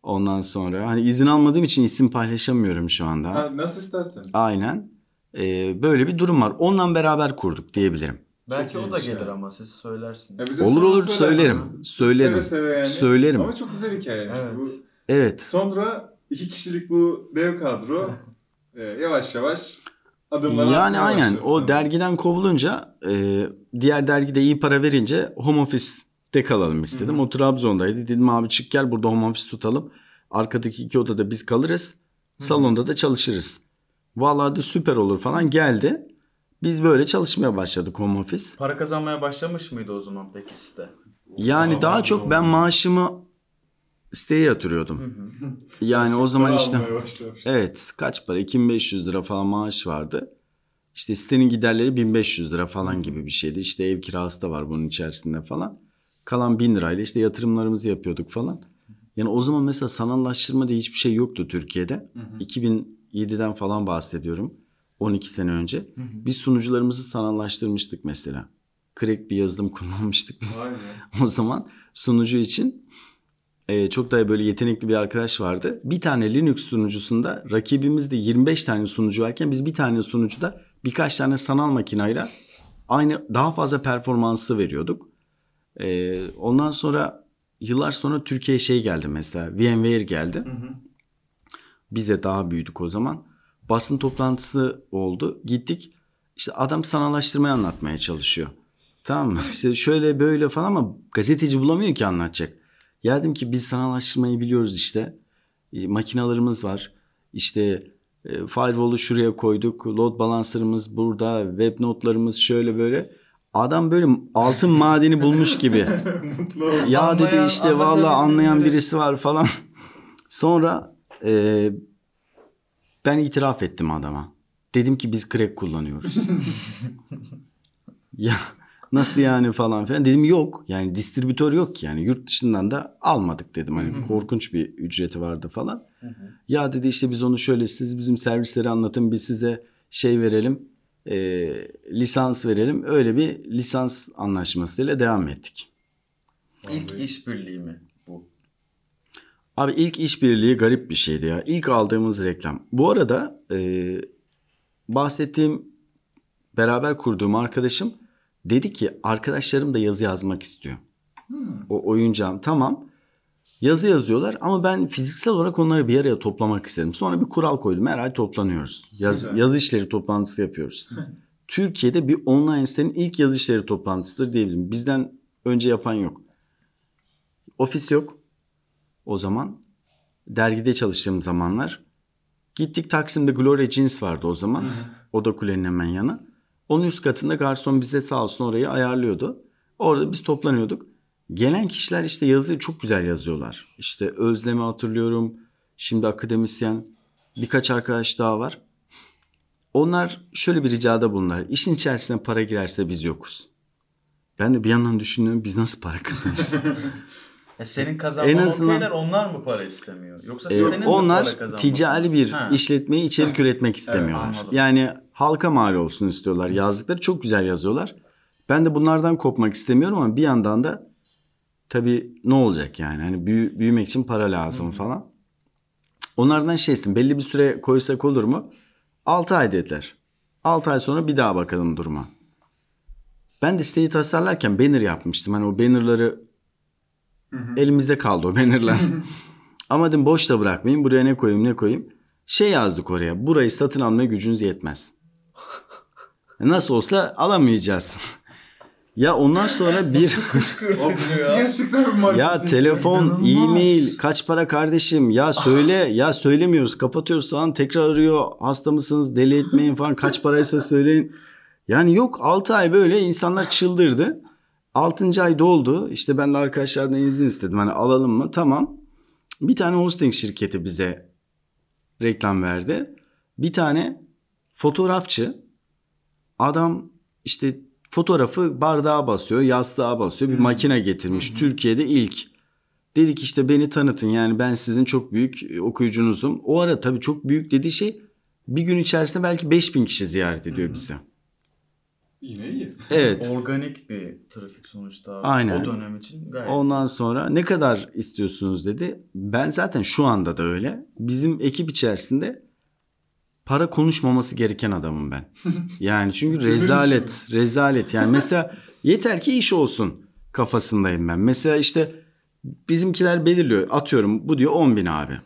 Ondan sonra hani izin almadığım için isim paylaşamıyorum şu anda. Ha, nasıl isterseniz. Aynen. Ee, böyle bir durum var. Onunla beraber kurduk diyebilirim. Belki Çok o da gelir ya. ama siz söylersiniz. Ya bize Olur olur söylerim. Söylerim. Seve seve yani. Söylerim. Ama çok güzel hikayeymiş Evet. bu. Evet. Sonra iki kişilik bu dev kadro e, yavaş yavaş adımlar Yani aynen o sanırım. dergiden kovulunca e, diğer dergide iyi para verince home office'te kalalım istedim. O Trabzon'daydı. Dedim abi çık gel burada home office tutalım. Arkadaki iki odada biz kalırız. Salonda da çalışırız. Vallahi de süper olur falan geldi. Biz böyle çalışmaya başladık home office. Para kazanmaya başlamış mıydı o zaman peki site? Yani Aa, daha çok ben maaşımı siteye yatırıyordum. Yani o zaman işte evet kaç para 2500 lira falan maaş vardı. İşte sitenin giderleri 1500 lira falan gibi bir şeydi. İşte ev kirası da var bunun içerisinde falan. Kalan 1000 lirayla işte yatırımlarımızı yapıyorduk falan. Yani o zaman mesela sanallaştırma diye hiçbir şey yoktu Türkiye'de. 2007'den falan bahsediyorum. 12 sene önce. Biz sunucularımızı sanallaştırmıştık mesela. Crack bir yazılım kullanmıştık biz. O zaman sunucu için e, çok daha böyle yetenekli bir arkadaş vardı. Bir tane Linux sunucusunda rakibimizde 25 tane sunucu varken biz bir tane sunucuda birkaç tane sanal makinayla aynı daha fazla performansı veriyorduk. E, ondan sonra yıllar sonra Türkiye'ye şey geldi mesela VMware geldi. Bize daha büyüdük o zaman. Basın toplantısı oldu. Gittik. İşte adam sanallaştırmayı anlatmaya çalışıyor. Tamam mı? İşte şöyle böyle falan ama gazeteci bulamıyor ki anlatacak. Ya dedim ki biz sanallaştırmayı biliyoruz işte. E, makinalarımız var. İşte e, firewall'u şuraya koyduk. Load balancer'ımız burada. Web notlarımız şöyle böyle. Adam böyle altın madeni bulmuş gibi. Mutlu. Ya dedi Anlayan, işte vallahi anlaşabilen anlayan biri. birisi var falan. Sonra e, ben itiraf ettim adama. Dedim ki biz crack kullanıyoruz. ya nasıl yani falan filan. Dedim yok yani distribütör yok ki yani yurt dışından da almadık dedim. Hani korkunç bir ücreti vardı falan. Ya dedi işte biz onu şöyle siz bizim servisleri anlatın biz size şey verelim e, lisans verelim. Öyle bir lisans anlaşmasıyla devam ettik. İlk Vallahi. işbirliği mi bu? Abi ilk işbirliği garip bir şeydi ya. İlk aldığımız reklam. Bu arada e, bahsettiğim beraber kurduğum arkadaşım dedi ki arkadaşlarım da yazı yazmak istiyor. O oyuncağım tamam. Yazı yazıyorlar ama ben fiziksel olarak onları bir araya toplamak istedim. Sonra bir kural koydum. Her ay toplanıyoruz. Yaz, Güzel. yazı işleri toplantısı yapıyoruz. Türkiye'de bir online sitenin ilk yazı işleri toplantısıdır diyebilirim. Bizden önce yapan yok. Ofis yok o zaman. Dergide çalıştığım zamanlar. Gittik Taksim'de Gloria Jeans vardı o zaman. Oda Kule'nin hemen yanı. Onun üst katında garson bize sağ olsun orayı ayarlıyordu. Orada biz toplanıyorduk. Gelen kişiler işte yazıyı çok güzel yazıyorlar. İşte Özlem'i hatırlıyorum. Şimdi akademisyen. Birkaç arkadaş daha var. Onlar şöyle bir ricada bulunlar. İşin içerisine para girerse biz yokuz. Ben de bir yandan düşünüyorum biz nasıl para kazanacağız? E senin kazanman En azından- okeyler onlar mı para istemiyor? Yoksa Ee, sitenin mi para onlar kazanması? ticari bir Ha. işletmeye içerik üretmek istemiyorlar. anladım. yani halka mal olsun istiyorlar. Yazdıkları çok güzel yazıyorlar. Ben de bunlardan kopmak istemiyorum ama bir yandan da tabii ne olacak yani? Hani büyü- büyümek için para lazım falan. Onlardan şey istedim. Belli bir süre koysak olur mu? 6 ay dediler. 6 ay sonra bir daha bakalım duruma. Ben de siteyi tasarlarken banner yapmıştım. Hani o bannerları Hı hı. elimizde kaldı o bannerlar. Ama dedim boş da bırakmayayım. Buraya ne koyayım ne koyayım. Şey yazdık oraya. Burayı satın almaya gücünüz yetmez. Nasıl olsa alamayacağız. ya ondan sonra bir gerçekten ya telefon, e-mail kaç para kardeşim ya söyle ya söylemiyoruz kapatıyoruz falan tekrar arıyor hasta mısınız deli etmeyin falan kaç paraysa söyleyin. Yani yok 6 ay böyle insanlar çıldırdı. 6. ay doldu işte ben de arkadaşlardan izin istedim hani alalım mı tamam. Bir tane hosting şirketi bize reklam verdi. Bir tane fotoğrafçı adam işte fotoğrafı bardağa basıyor, yastığa basıyor. Bir Hmm. makine getirmiş. Türkiye'de ilk. Dedik işte beni tanıtın yani ben sizin çok büyük e, okuyucunuzum. O ara tabii çok büyük dediği şey bir gün içerisinde belki 5000 kişi ziyaret ediyor Hı. bizi. Yine iyi. Evet. Organik bir trafik sonuçta. Aynen. O dönem için gayet. Ondan sonra ne kadar istiyorsunuz dedi. Ben zaten şu anda da öyle. Bizim ekip içerisinde para konuşmaması gereken adamım ben. Yani çünkü rezalet, rezalet. Yani mesela yeter ki iş olsun kafasındayım ben. Mesela işte bizimkiler belirliyor. Atıyorum bu diyor 10 bin abi.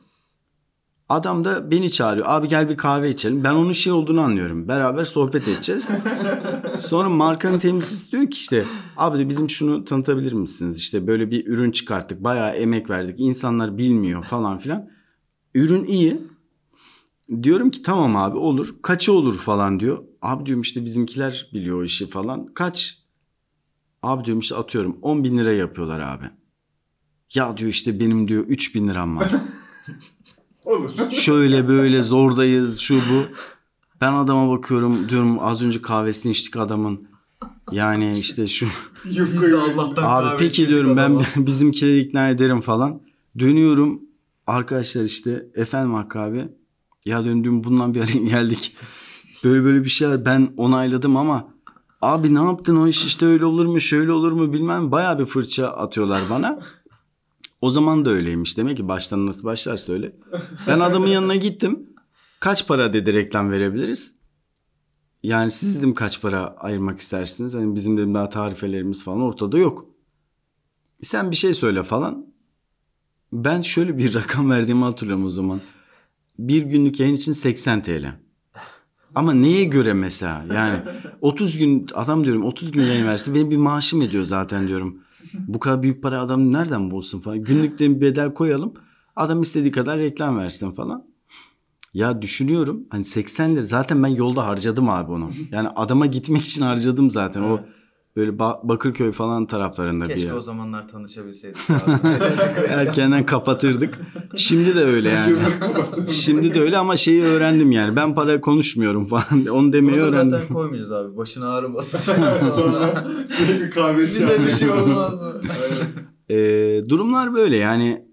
Adam da beni çağırıyor. Abi gel bir kahve içelim. Ben onun şey olduğunu anlıyorum. Beraber sohbet edeceğiz. Sonra markanın temsilcisi diyor ki işte abi de bizim şunu tanıtabilir misiniz? İşte böyle bir ürün çıkarttık. Bayağı emek verdik. İnsanlar bilmiyor falan filan. Ürün iyi. Diyorum ki tamam abi olur. Kaçı olur falan diyor. Abi diyorum işte bizimkiler biliyor o işi falan. Kaç? Abi diyorum işte atıyorum 10 bin lira yapıyorlar abi. Ya diyor işte benim diyor 3 bin liram var. Olur. Şöyle böyle zordayız şu bu. Ben adama bakıyorum diyorum az önce kahvesini içtik adamın. Yani işte şu Biz de Allah'tan abi peki diyorum ben bizimkileri ikna ederim falan. Dönüyorum arkadaşlar işte efendim Hakkı abi. Ya döndüm bundan bir araya geldik. Böyle böyle bir şeyler ben onayladım ama abi ne yaptın o iş işte öyle olur mu şöyle olur mu bilmem baya bir fırça atıyorlar bana. O zaman da öyleymiş demek ki baştan nasıl başlarsa öyle. Ben adamın yanına gittim. Kaç para dedi reklam verebiliriz? Yani siz dedim kaç para ayırmak istersiniz? Hani bizim dedim daha tarifelerimiz falan ortada yok. Sen bir şey söyle falan. Ben şöyle bir rakam verdiğimi hatırlıyorum o zaman. Bir günlük yayın için 80 TL. Ama neye göre mesela? Yani 30 gün adam diyorum 30 gün yayın verse benim bir maaşım ediyor zaten diyorum. Bu kadar büyük para adam nereden bulsun falan. Günlükte bir bedel koyalım. Adam istediği kadar reklam versin falan. Ya düşünüyorum hani 80 lira zaten ben yolda harcadım abi onu. Yani adama gitmek için harcadım zaten. O Evet. Böyle Ba- Bakırköy falan taraflarında bir Keşke yer. o zamanlar tanışabilseydik abi. Erkenden kapatırdık. Şimdi de öyle yani. Şimdi de öyle ama şeyi öğrendim yani. Ben para konuşmuyorum falan. Onu demeyi Onu öğrendim. zaten koymayacağız abi. Başın ağrımasın. Sonra sürekli kahve Bize bir şey olmaz mı? Ee, durumlar böyle yani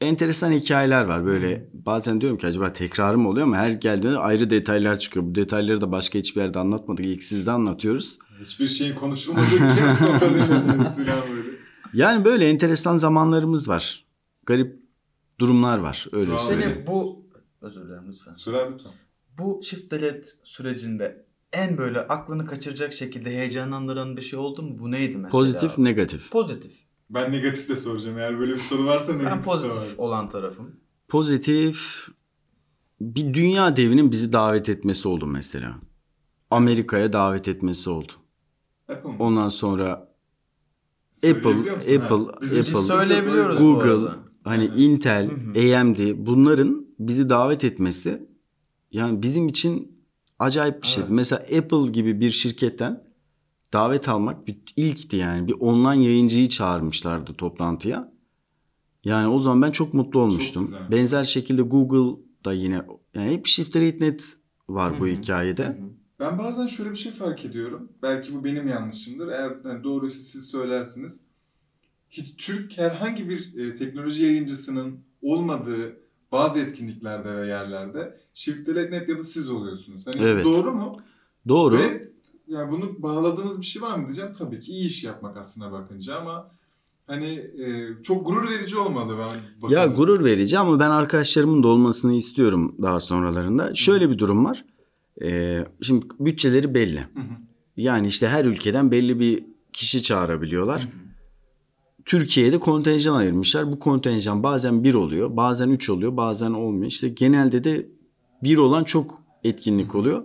enteresan hikayeler var böyle bazen diyorum ki acaba tekrarı mı oluyor ama her geldiğinde ayrı detaylar çıkıyor. Bu detayları da başka hiçbir yerde anlatmadık. İlk sizde anlatıyoruz. Hiçbir şeyin konuşulmadığı bir sohbet edildiniz falan böyle. Yani böyle enteresan zamanlarımız var. Garip durumlar var öyle Sağ söyleyeyim. Bu özür dilerim lütfen. Sürer lütfen. Bu shift delete sürecinde en böyle aklını kaçıracak şekilde heyecanlandıran bir şey oldu mu? Bu neydi mesela? Pozitif abi? negatif. Pozitif. Ben negatif de soracağım. Eğer böyle bir soru varsa negatif Ben pozitif var. olan tarafım. Pozitif bir dünya devinin bizi davet etmesi oldu mesela. Amerika'ya davet etmesi oldu. Apple? Ondan sonra? Apple, Apple, Biz söyleyebiliyoruz bu Google, hani Evet. Intel, Hı hı. AMD bunların bizi davet etmesi yani bizim için acayip bir şey. Evet. Mesela Apple gibi bir şirketten davet almak bir ilkti yani. Bir online yayıncıyı çağırmışlardı toplantıya. Yani o zaman ben çok mutlu olmuştum. güzel. Benzer şekilde Google da yine yani hep Shift Rate Net var bu Hı hı. Ben bazen şöyle bir şey fark ediyorum. Belki bu benim yanlışımdır. Eğer yani doğruysa siz söylersiniz. Hiç Türk herhangi bir e, teknoloji yayıncısının olmadığı bazı etkinliklerde ve yerlerde Shift Delete Net ya da siz oluyorsunuz. Hani Evet. doğru mu? Doğru. Ve yani bunu bağladığınız bir şey var mı diyeceğim. Tabii ki iyi iş yapmak aslına bakınca ama hani e, çok gurur verici olmalı. Ben Ya gurur verici ama ben arkadaşlarımın da olmasını istiyorum daha sonralarında. Şöyle bir durum var. Ee, şimdi bütçeleri belli. Hı hı. Yani işte her ülkeden belli bir kişi çağırabiliyorlar. Türkiye'de kontenjan ayırmışlar. Bu kontenjan bazen bir oluyor, bazen üç oluyor, bazen olmuyor. İşte genelde de bir olan çok etkinlik oluyor.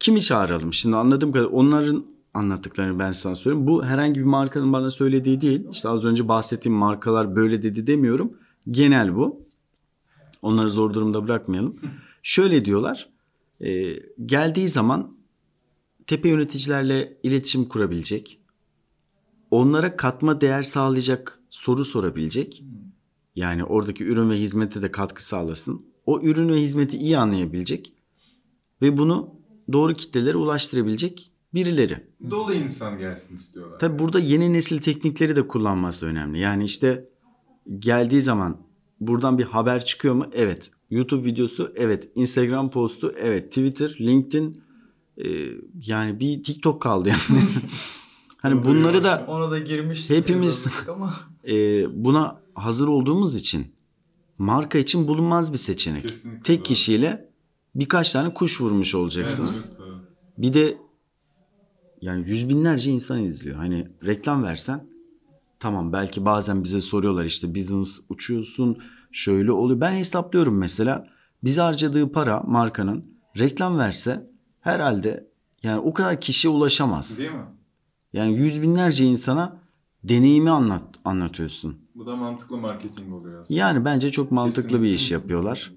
Kimi çağıralım? Şimdi anladığım kadar onların anlattıklarını ben sana söyleyeyim. Bu herhangi bir markanın bana söylediği değil. İşte az önce bahsettiğim markalar böyle dedi demiyorum. Genel bu. Onları zor durumda bırakmayalım. Şöyle diyorlar. E, geldiği zaman tepe yöneticilerle iletişim kurabilecek. Onlara katma değer sağlayacak soru sorabilecek. Yani oradaki ürün ve hizmete de katkı sağlasın. O ürün ve hizmeti iyi anlayabilecek ve bunu doğru kitlelere ulaştırabilecek birileri. Dolu insan gelsin istiyorlar. Tabi burada yeni nesil teknikleri de kullanması önemli. Yani işte geldiği zaman buradan bir haber çıkıyor mu? Evet. YouTube videosu? Evet. Instagram postu? Evet. Twitter, LinkedIn e, yani bir TikTok kaldı yani. hani bunları da Ona da girmiş. Hepimiz- ama e, buna hazır olduğumuz için marka için bulunmaz bir seçenek. Kesinlikle Tek doğru. kişiyle birkaç tane kuş vurmuş olacaksınız. Evet, evet, evet. Bir de yani yüz binlerce insan izliyor. Hani reklam versen tamam belki bazen bize soruyorlar işte business uçuyorsun şöyle oluyor. Ben hesaplıyorum mesela bize harcadığı para markanın reklam verse herhalde yani o kadar kişiye ulaşamaz. Değil mi? Yani yüz binlerce insana deneyimi anlat anlatıyorsun. Bu da mantıklı marketing oluyor aslında. Yani bence çok mantıklı Kesinlikle. bir iş yapıyorlar.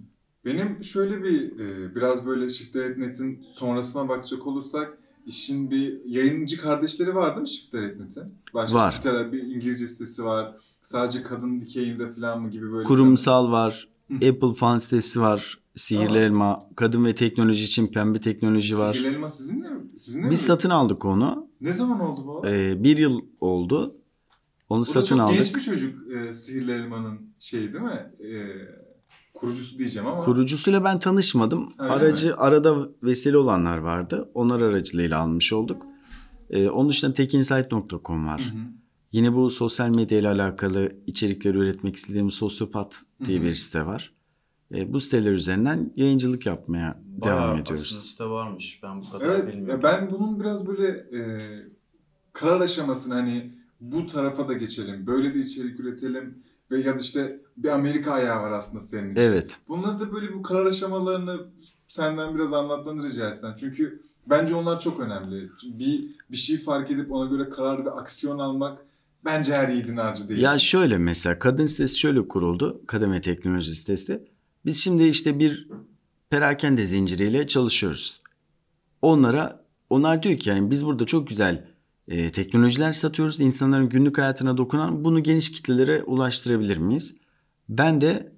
Benim şöyle bir e, biraz böyle Shifter Net'in sonrasına bakacak olursak işin bir yayıncı kardeşleri var değil mi Shifter Net'in? Başka Var. siteler, bir İngilizce sitesi var. Sadece kadın dikeyinde falan mı gibi böyle. Kurumsal var. Apple fan sitesi var, Sihirli Tamam. Elma, kadın ve teknoloji için pembe teknoloji var. Sihirli Elma sizinle mi? Sizinle Biz mi? satın aldık onu. Ne zaman oldu bu? Ee, bir yıl oldu. Onu da satın çok aldık. genç bir çocuk e, Sihirli Elma'nın şeyi değil mi? E, kurucusu diyeceğim ama. Kurucusuyla ben tanışmadım. Öyle Aracı arada vesile olanlar vardı. Onlar aracılığıyla almış olduk. Ee, onun dışında tekinsight.com var. Hı hı. Yine bu sosyal medya ile alakalı içerikleri üretmek istediğimiz Sosyopat diye Hı hı. bir site var. Ee, bu siteler üzerinden yayıncılık yapmaya devam bayağı ediyoruz. aslında site varmış. Ben bu kadar Evet bilmiyorum. ben bunun biraz böyle e, karar aşamasını hani bu tarafa da geçelim, böyle bir içerik üretelim ve ya da işte bir Amerika ayağı var aslında senin için. Evet. Bunları da böyle bu karar aşamalarını senden biraz anlatmanı rica etsem. Çünkü bence onlar çok önemli. Bir bir şey fark edip ona göre karar ve aksiyon almak bence her yiğidin harcı değil. Ya şöyle mesela kadın sitesi şöyle kuruldu. Kadın ve teknoloji sitesi. Biz şimdi işte bir perakende zinciriyle çalışıyoruz. Onlara onlar diyor ki yani biz burada çok güzel e, teknolojiler satıyoruz. İnsanların günlük hayatına dokunan bunu geniş kitlelere ulaştırabilir miyiz? Ben de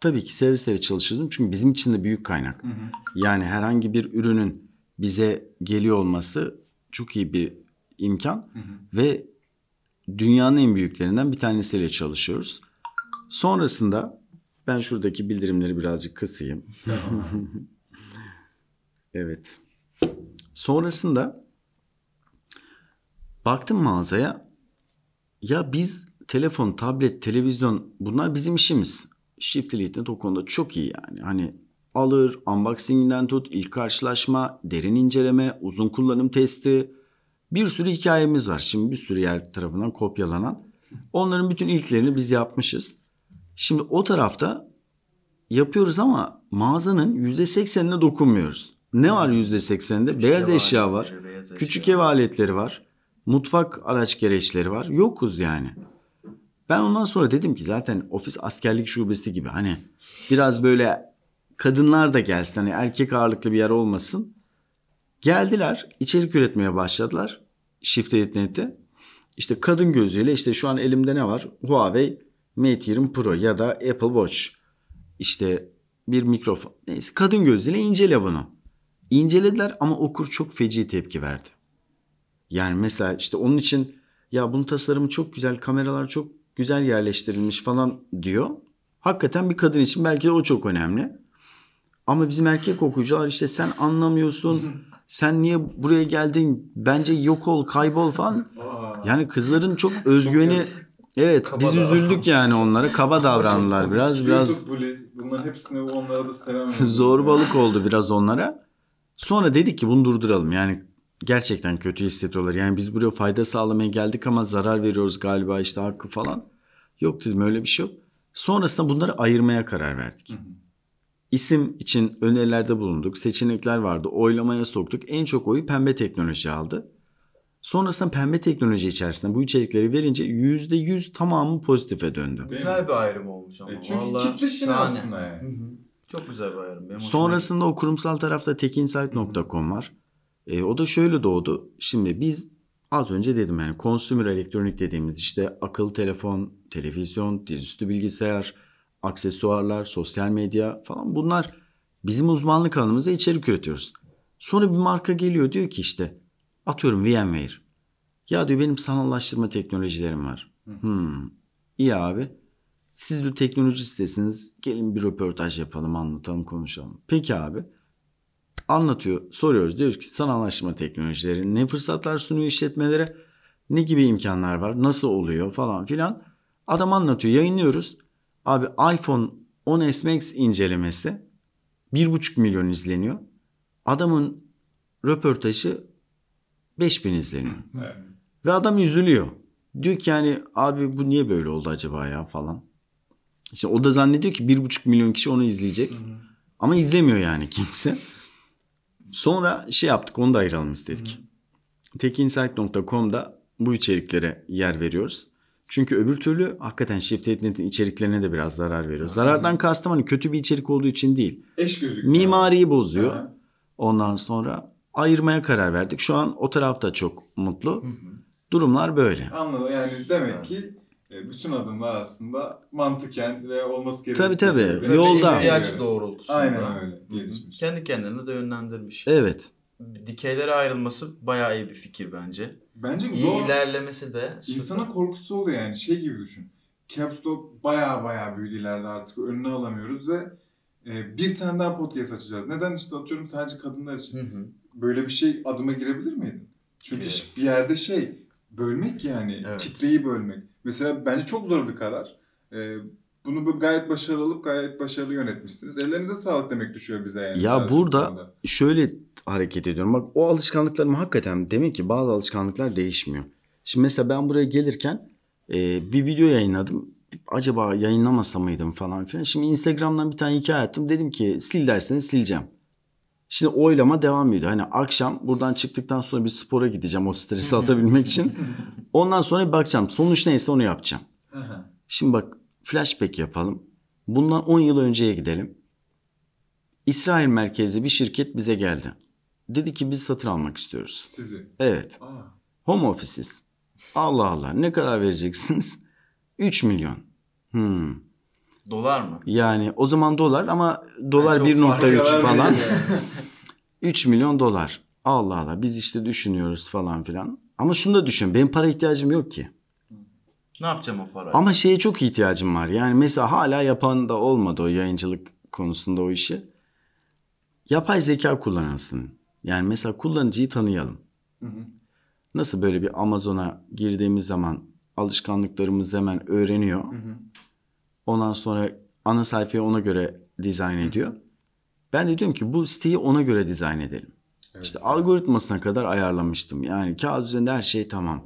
tabii ki seve çalışırdım. Çünkü bizim için de büyük kaynak. Hı hı. Yani herhangi bir ürünün bize geliyor olması çok iyi bir imkan Hı hı. ve dünyanın en büyüklerinden bir tanesiyle çalışıyoruz. Sonrasında ben şuradaki bildirimleri birazcık kısayım. Evet. Sonrasında baktım mağazaya. Ya biz telefon, tablet, televizyon bunlar bizim işimiz. Shift Elite'de o konuda çok iyi yani. Hani alır, unboxinginden tut, ilk karşılaşma, derin inceleme, uzun kullanım testi. Bir sürü hikayemiz var. Şimdi bir sürü yer tarafından kopyalanan. Onların bütün ilklerini biz yapmışız. Şimdi o tarafta yapıyoruz ama mağazanın %80'ine dokunmuyoruz. Ne var %80'inde? Küçük Beyaz ev eşya var. beyaz Küçük eşya. ev aletleri var. Mutfak araç gereçleri var. Yokuz yani. Ben ondan sonra dedim ki zaten ofis askerlik şubesi gibi hani biraz böyle kadınlar da gelsin hani erkek ağırlıklı bir yer olmasın. Geldiler içerik üretmeye başladılar Shift Edit'te. İşte kadın gözüyle işte şu an elimde ne var? Huawei Mate 20 Pro ya da Apple Watch. İşte bir mikrofon. Neyse kadın gözüyle incele bunu. İncelediler ama okur çok feci tepki verdi. Yani mesela işte onun için ya bunun tasarımı çok güzel, kameralar çok güzel yerleştirilmiş falan diyor. Hakikaten bir kadın için belki de o çok önemli. Ama bizim erkek okuyucular işte sen anlamıyorsun. sen niye buraya geldin? Bence yok ol, kaybol falan. Yani kızların çok özgüveni evet Kaba biz davran- üzüldük yani onlara. Kaba davrandılar biraz biraz bunların hepsini onlara da sevemem. zorbalık oldu biraz onlara. Sonra dedik ki bunu durduralım. Yani gerçekten kötü hissediyorlar. Yani biz buraya fayda sağlamaya geldik ama zarar veriyoruz galiba işte hakkı falan. Yok dedim öyle bir şey yok. Sonrasında bunları ayırmaya karar verdik. İsim için önerilerde bulunduk. Seçenekler vardı. Oylamaya soktuk. En çok oyu pembe teknoloji aldı. Sonrasında pembe teknoloji içerisinde bu içerikleri verince %100 tamamı pozitife döndü. Güzel bir ayrım olmuş ama. E çünkü Vallahi kitlesini şahane. aslında yani. Hı hı. Çok güzel bir ayrım. Benim Sonrasında o kurumsal tarafta tekinsight.com var. E, o da şöyle doğdu. Şimdi biz az önce dedim yani consumer elektronik dediğimiz işte akıllı telefon, televizyon, dizüstü bilgisayar, aksesuarlar, sosyal medya falan bunlar bizim uzmanlık alanımıza içerik üretiyoruz. Sonra bir marka geliyor diyor ki işte atıyorum VMware. Ya diyor benim sanallaştırma teknolojilerim var. Hmm. İyi abi. Siz bir teknoloji sitesiniz. Gelin bir röportaj yapalım, anlatalım, konuşalım. Peki abi. Anlatıyor, soruyoruz. Diyoruz ki sanallaştırma teknolojileri ne fırsatlar sunuyor işletmelere? Ne gibi imkanlar var? Nasıl oluyor falan filan. Adam anlatıyor, yayınlıyoruz. Abi iPhone 10s Max incelemesi 1,5 milyon izleniyor. Adamın röportajı 5000 izleniyor. Evet. Ve adam üzülüyor. Diyor ki yani abi bu niye böyle oldu acaba ya falan. İşte o da zannediyor ki bir buçuk milyon kişi onu izleyecek. Ama izlemiyor yani kimse. Sonra şey yaptık onu da ayıralım istedik. Tekinsight.com'da bu içeriklere yer veriyoruz. Çünkü öbür türlü hakikaten Shift.net'in içeriklerine de biraz zarar veriyor. Zarardan kastım hani kötü bir içerik olduğu için değil. Eş gözüküyor. Mimariyi bozuyor. Aha. Ondan sonra ayırmaya karar verdik. Şu an o tarafta çok mutlu. Durumlar böyle. Anladım. Yani demek ki bütün adımlar aslında mantıken ve olması gerektiği Tabii, tabii. Ve Yolda. ihtiyaç doğrultusunda. Aynen öyle. Gelişmiş. Kendi kendini de yönlendirmiş. Evet. Dikeylere ayrılması bayağı iyi bir fikir bence. Bence İyi zor. ilerlemesi de süper. İnsana korkusu oluyor yani şey gibi düşün. Caps Lock baya baya büyüdü ileride artık önüne alamıyoruz ve e, bir tane daha podcast açacağız. Neden işte atıyorum sadece kadınlar için. Hı hı. Böyle bir şey adıma girebilir miydin? Çünkü Girerim. bir yerde şey bölmek yani Evet. kitleyi bölmek. Mesela bence çok zor bir karar. E, bunu bu gayet başarılı gayet başarılı yönetmişsiniz. Ellerinize sağlık demek düşüyor bize yani. Ya burada- bu konuda. Şöyle hareket ediyorum. Bak o alışkanlıklarım hakikaten demek ki bazı alışkanlıklar değişmiyor. Şimdi mesela ben buraya gelirken e, bir video yayınladım. Acaba yayınlamasa mıydım falan filan. Şimdi Instagram'dan bir tane hikaye attım. Dedim ki sil derseniz sileceğim. Şimdi oylama devam ediyor. Hani akşam buradan çıktıktan sonra bir spora gideceğim o stresi atabilmek için. Ondan sonra bir bakacağım. Sonuç neyse onu yapacağım. Şimdi bak flashback yapalım. Bundan 10 yıl önceye gidelim. İsrail merkezli bir şirket bize geldi. Dedi ki biz satın almak istiyoruz. Sizi. Evet. Aa. Home office'iz. Allah Allah ne kadar vereceksiniz? 3 milyon. Hmm. Dolar mı? Yani o zaman dolar ama dolar çok 1.3 farklı falan. değil yani. 3 milyon dolar. Allah Allah biz işte düşünüyoruz falan filan. Ama şunu da düşün. Benim para ihtiyacım yok ki. Ne yapacağım o parayı? Ama şeye çok ihtiyacım var. Yani mesela hala yapan da olmadı o yayıncılık konusunda o işi. Yapay zeka kullanılsın. Yani mesela kullanıcıyı tanıyalım. Hı hı. Nasıl böyle bir Amazon'a girdiğimiz zaman alışkanlıklarımızı hemen öğreniyor. Hı hı. Ondan sonra ana sayfayı ona göre dizayn ediyor. Ben de diyorum ki bu siteyi ona göre dizayn edelim. Evet. İşte algoritmasına kadar ayarlamıştım. Yani kağıt üzerinde her şey tamam.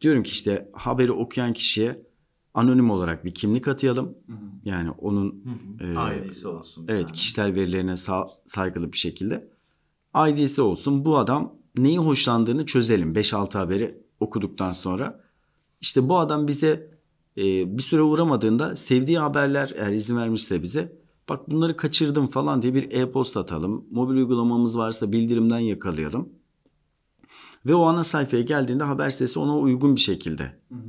Diyorum ki işte haberi okuyan kişiye anonim olarak bir kimlik atayalım. Hı hı. Yani onun Hı hı. Ee, ID'si olsun. evet tane. kişisel verilerine sa- saygılı bir şekilde ID'si olsun. Bu adam neyi hoşlandığını çözelim 5-6 haberi okuduktan sonra. İşte bu adam bize e, bir süre uğramadığında sevdiği haberler eğer izin vermişse bize bak bunları kaçırdım falan diye bir e-posta atalım. Mobil uygulamamız varsa bildirimden yakalayalım. Ve o ana sayfaya geldiğinde haber sitesi ona uygun bir şekilde Hı hı.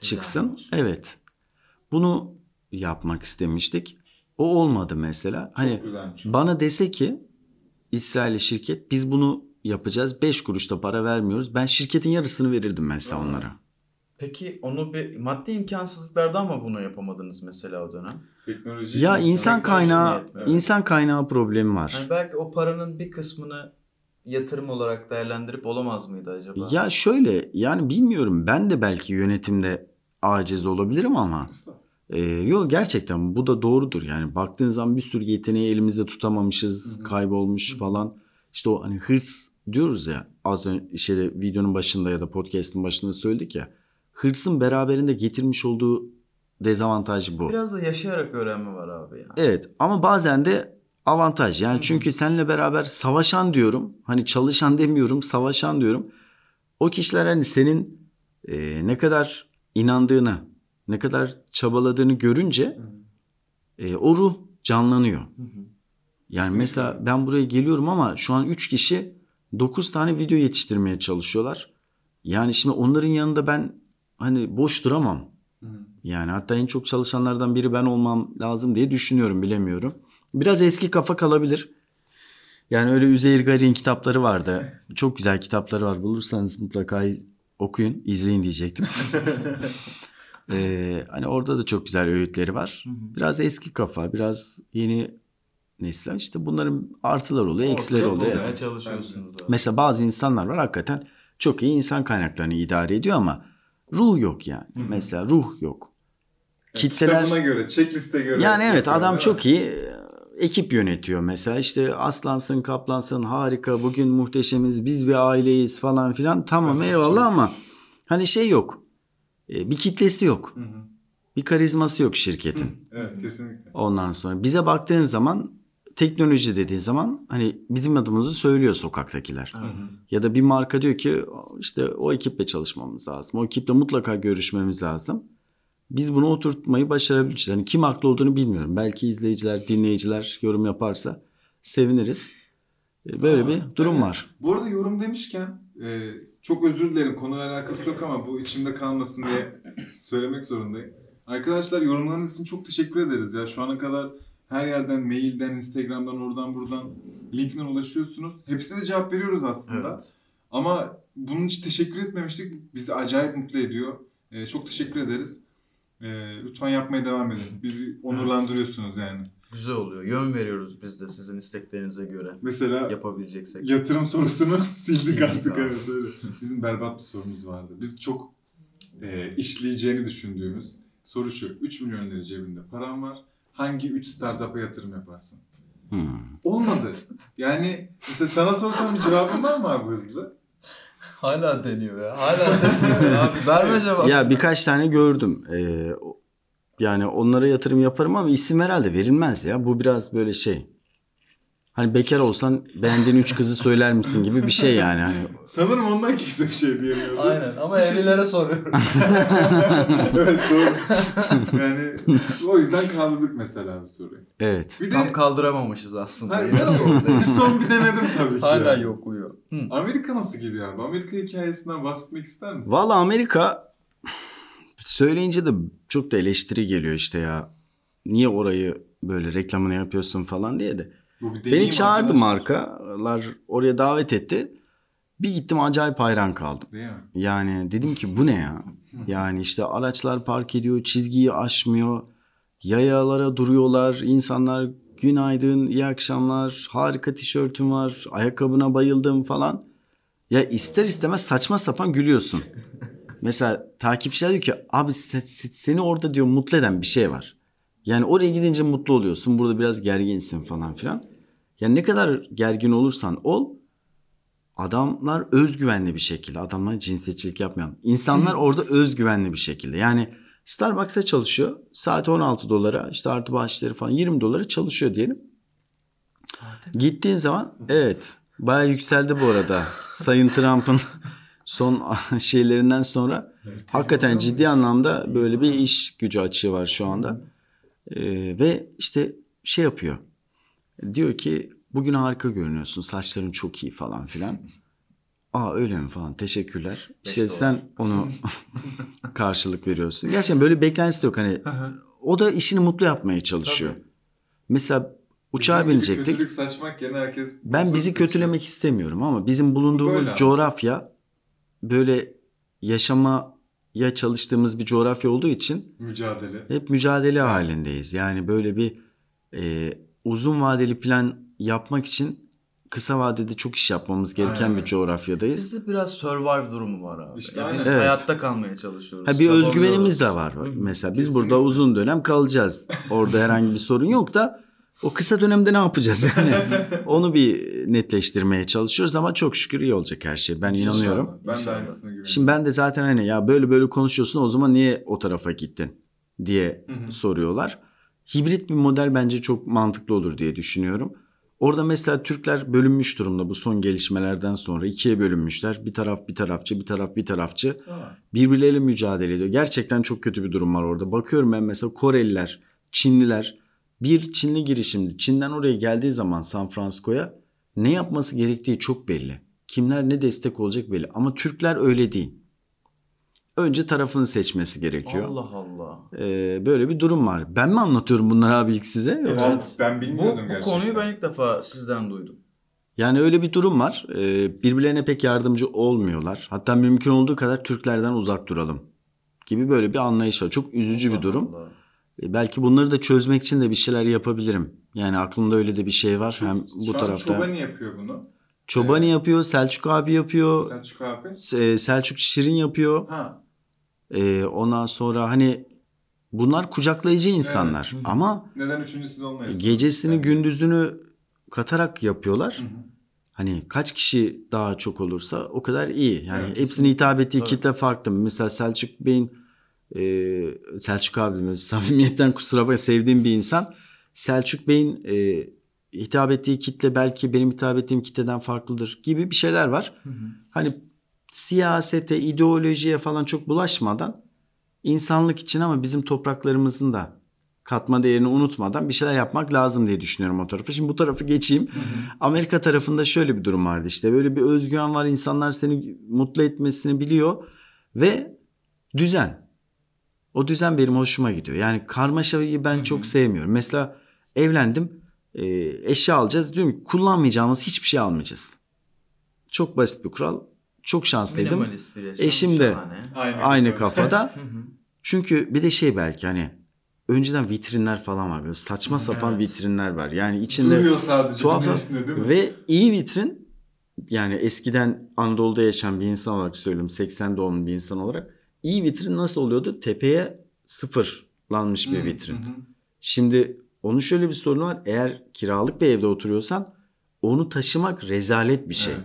çıksın. olsun. Evet. Bunu yapmak istemiştik. O olmadı mesela. Hani bana dese ki İsrail'li şirket biz bunu yapacağız. 5 kuruş da para vermiyoruz. Ben şirketin yarısını verirdim mesela Aa. onlara. Peki onu bir maddi imkansızlıklardan mı bunu yapamadınız mesela o dönem? Teknoloji. Ya insan kaynağı yetmiyor. insan kaynağı problemi var. Yani belki o paranın bir kısmını yatırım olarak değerlendirip olamaz mıydı acaba? Ya şöyle yani bilmiyorum ben de belki yönetimde aciz olabilirim ama e, yok gerçekten bu da doğrudur. Yani baktığın zaman bir sürü yeteneği elimizde tutamamışız, Hı hı. kaybolmuş Hı hı. falan. İşte o hani hırs diyoruz ya az önce işte videonun başında ya da podcast'ın başında söyledik ya hırsın beraberinde getirmiş olduğu dezavantaj bu. Biraz da yaşayarak öğrenme var abi ya. Evet ama bazen de avantaj. Yani Hı hı. çünkü seninle beraber savaşan diyorum. Hani çalışan demiyorum, savaşan diyorum. O kişiler hani senin e, ne kadar inandığını, ne kadar çabaladığını görünce e, o ruh canlanıyor. Hı hı. Yani Kesinlikle. mesela ben buraya geliyorum ama şu an 3 kişi 9 tane video yetiştirmeye çalışıyorlar. Yani şimdi onların yanında ben hani boş duramam. Hı. Yani hatta en çok çalışanlardan biri ben olmam lazım diye düşünüyorum bilemiyorum. Biraz eski kafa kalabilir. Yani öyle Üzeyir Gari'nin kitapları vardı. Çok güzel kitapları var. Bulursanız mutlaka okuyun, izleyin diyecektim. Ee, hani orada da çok güzel öğütleri var. Biraz eski kafa, biraz yeni nesiller. İşte bunların artılar oluyor, çok oluyor. Evet. çalışıyorsunuz abi. Mesela bazı insanlar var hakikaten çok iyi insan kaynaklarını idare ediyor ama ruh yok yani. Hı hı. Mesela ruh yok. Yani Kitleler- Kitabına göre, checkliste göre. Yani evet adam çok iyi e, ekip yönetiyor mesela işte aslansın kaplansın harika bugün muhteşemiz biz bir aileyiz falan filan tamam Evet, eyvallah çok- ama hani şey yok E, bir kitlesi yok Hı hı. bir karizması yok şirketin Evet kesinlikle. ondan sonra bize baktığın zaman teknoloji dediğin zaman hani bizim adımızı söylüyor sokaktakiler Evet. ya da bir marka diyor ki işte o ekiple çalışmamız lazım o ekiple mutlaka görüşmemiz lazım biz bunu oturtmayı başarabileceğiz. Yani kim haklı olduğunu bilmiyorum. Belki izleyiciler, dinleyiciler yorum yaparsa seviniriz. E, Böyle Aa, bir durum evet. var. Bu arada yorum demişken e, çok özür dilerim konuyla alakası yok ama bu içimde kalmasın diye söylemek zorundayım. Arkadaşlar yorumlarınız için çok teşekkür ederiz ya. Şu ana kadar her yerden, mailden, Instagram'dan, oradan buradan linkten ulaşıyorsunuz. Hepsine de cevap veriyoruz aslında. Evet. Ama bunun için teşekkür etmemiştik. Bizi acayip mutlu ediyor. E, çok teşekkür ederiz. E, lütfen yapmaya devam edin. Bizi onurlandırıyorsunuz yani. Güzel oluyor. Yön veriyoruz biz de sizin isteklerinize göre. Mesela Yapabileceksek. Yatırım sorusunu sildik Sildik artık abi. evet öyle. Bizim berbat bir sorumuz vardı. Biz çok e, işleyeceğini düşündüğümüz soru şu. 3 milyon lira cebinde param var. Hangi 3 startup'a yatırım yaparsın? Hmm. Olmadı. Yani mesela sana sorsam bir cevabın var mı abi hızlı? Hala deniyor ya. Hala deniyor ya abi. Verme cevap. Ya birkaç tane gördüm. E, o- yani onlara yatırım yaparım ama isim herhalde verilmez ya. Bu biraz böyle şey. Hani bekar olsan beğendiğin üç kızı söyler misin gibi bir şey yani. Hani Sanırım ondan kimse bir şey diyemiyordu. Aynen ama Bir şey- evlilere soruyoruz. evet doğru. Yani o yüzden kaldırdık mesela bir soruyu. evet. Bir de Tam kaldıramamışız aslında. Hayır, sorun Bir son bir denedim tabii ki. Hala yani. yok uyuyor. Hı. Amerika nasıl gidiyor abi? Amerika hikayesinden bahsetmek ister misin? Valla Amerika söyleyince de çok da eleştiri geliyor işte ya. Niye orayı böyle reklamını yapıyorsun falan diye de. Bu bir Beni çağırdı markalar oraya davet etti. Bir gittim acayip hayran kaldım. Değil mi? Yani dedim ki bu ne ya? Yani işte araçlar park ediyor, çizgiyi aşmıyor. Yayalara duruyorlar. insanlar günaydın, iyi akşamlar, harika tişörtüm var, ayakkabına bayıldım falan. Ya ister istemez saçma sapan gülüyorsun. Mesela takipçiler diyor ki abi se- se- seni orada diyor mutlu eden bir şey var. Yani oraya gidince mutlu oluyorsun. Burada biraz gerginsin falan filan. Yani ne kadar gergin olursan ol adamlar özgüvenli bir şekilde adamlar cinsiyetçilik yapmayan insanlar orada özgüvenli bir şekilde. Yani Starbucks'ta çalışıyor saati 16 dolara işte artı bahşişleri falan 20 dolara çalışıyor diyelim. Gittiğin zaman evet baya yükseldi bu arada. Sayın Trump'ın son şeylerinden sonra hakikaten ciddi anlamda böyle bir iş gücü açığı var şu anda Ee, ve işte şey yapıyor diyor ki bugün harika görünüyorsun saçların çok iyi falan filan. Aa öyle mi falan teşekkürler. İşte Beş sen onu karşılık veriyorsun. Gerçekten böyle beklentisi de yok hani o da işini mutlu yapmaya çalışıyor. Tabii. Mesela uçağa Bizim binecektik. Kötülük saçmak yerine herkes... Ben bizi seçiyor. kötülemek istemiyorum ama bizim bulunduğumuz Böyle coğrafya böyle yaşamaya çalıştığımız bir coğrafya olduğu için Mücadele. hep mücadele halindeyiz. Yani böyle bir e, uzun vadeli plan yapmak için kısa vadede çok iş yapmamız gereken Aynen. bir coğrafyadayız. Bizde biraz survive durumu var abi. İşte Ya biz. Evet. hayatta kalmaya çalışıyoruz. Ha bir özgüvenimiz de var. Mesela biz Kesinlikle. burada uzun dönem kalacağız. Orada herhangi bir sorun yok da O kısa dönemde ne yapacağız yani? Onu bir netleştirmeye çalışıyoruz ama çok şükür iyi olacak her şey. Ben İnşallah. inanıyorum. Ben de aynısına güveniyorum. Şimdi ben de zaten hani ya böyle böyle konuşuyorsun o zaman niye o tarafa gittin diye Hı hı. soruyorlar. Hibrit bir model bence çok mantıklı olur diye düşünüyorum. Orada mesela Türkler bölünmüş durumda bu son gelişmelerden sonra ikiye bölünmüşler. Bir taraf bir tarafçı, bir taraf bir tarafçı. Birbirleriyle mücadele ediyor. Gerçekten çok kötü bir durum var orada. Bakıyorum ben mesela Koreliler, Çinliler. Bir Çinli girişimci Çin'den oraya geldiği zaman San Francisco'ya ne yapması gerektiği çok belli. Kimler ne destek olacak belli. Ama Türkler öyle değil. Önce tarafını seçmesi gerekiyor. Allah Allah. Ee, böyle bir durum var. Ben mi anlatıyorum bunları abi ilk size? Yoksa... Evet. Ben Bu, bilmiyordum bu gerçekten. konuyu ben ilk defa sizden duydum. Yani öyle bir durum var. Ee, birbirlerine pek yardımcı olmuyorlar. Hatta mümkün olduğu kadar Türklerden uzak duralım gibi böyle bir anlayış var. Çok üzücü bir Allah durum. Allah. E, Belki bunları da çözmek için de bir şeyler yapabilirim. Yani aklımda öyle de bir şey var. Şu- Hem bu şu tarafta. Çobani yapıyor bunu. Çobani Evet. yapıyor, Selçuk abi yapıyor, Selçuk abi. e, Selçuk Şirin yapıyor. Ha. E, ondan sonra hani bunlar kucaklayıcı insanlar. Evet. Ama Neden üçüncüsü de olmayasın? gecesini Yani. gündüzünü katarak yapıyorlar. Hı hı. Hani kaç kişi daha çok olursa o kadar iyi. Yani Evet, hepsine hitap ettiği Tabii. kitle farklı. Mesela Selçuk Bey'in e, Selçuk abim samimiyetten kusura bakma sevdiğim bir insan. Selçuk Bey'in e, hitap ettiği kitle belki benim hitap ettiğim kitleden farklıdır gibi bir şeyler var. Hı hı. Hani siyasete, ideolojiye falan çok bulaşmadan insanlık için ama bizim topraklarımızın da katma değerini unutmadan bir şeyler yapmak lazım diye düşünüyorum o tarafa. Şimdi bu tarafı geçeyim. Amerika tarafında şöyle bir durum vardı işte böyle bir özgüven var insanlar seni mutlu etmesini biliyor ve düzen. O düzen benim hoşuma gidiyor. Yani karmaşayı ben çok sevmiyorum. Mesela evlendim e, eşya alacağız diyorum ki kullanmayacağımız hiçbir şey almayacağız. Çok basit bir kural. Çok şanslıydım. Eşim de- şahane. Aynı, Aynı kafa. kafada. Hı hı. Çünkü bir de şey belki hani önceden vitrinler falan var. Böyle saçma sapan Evet. vitrinler var. Yani içinde Duruyor sadece tuhaf bir tuhaf- nesne değil mi? ve iyi vitrin yani eskiden Anadolu'da yaşayan bir insan olarak söylüyorum 80 doğumlu bir insan olarak iyi vitrin nasıl oluyordu? Tepeye sıfırlanmış bir hı, vitrin. hı hı. Şimdi onun şöyle bir sorunu var. Eğer kiralık bir evde oturuyorsan onu taşımak rezalet bir şey. Evet.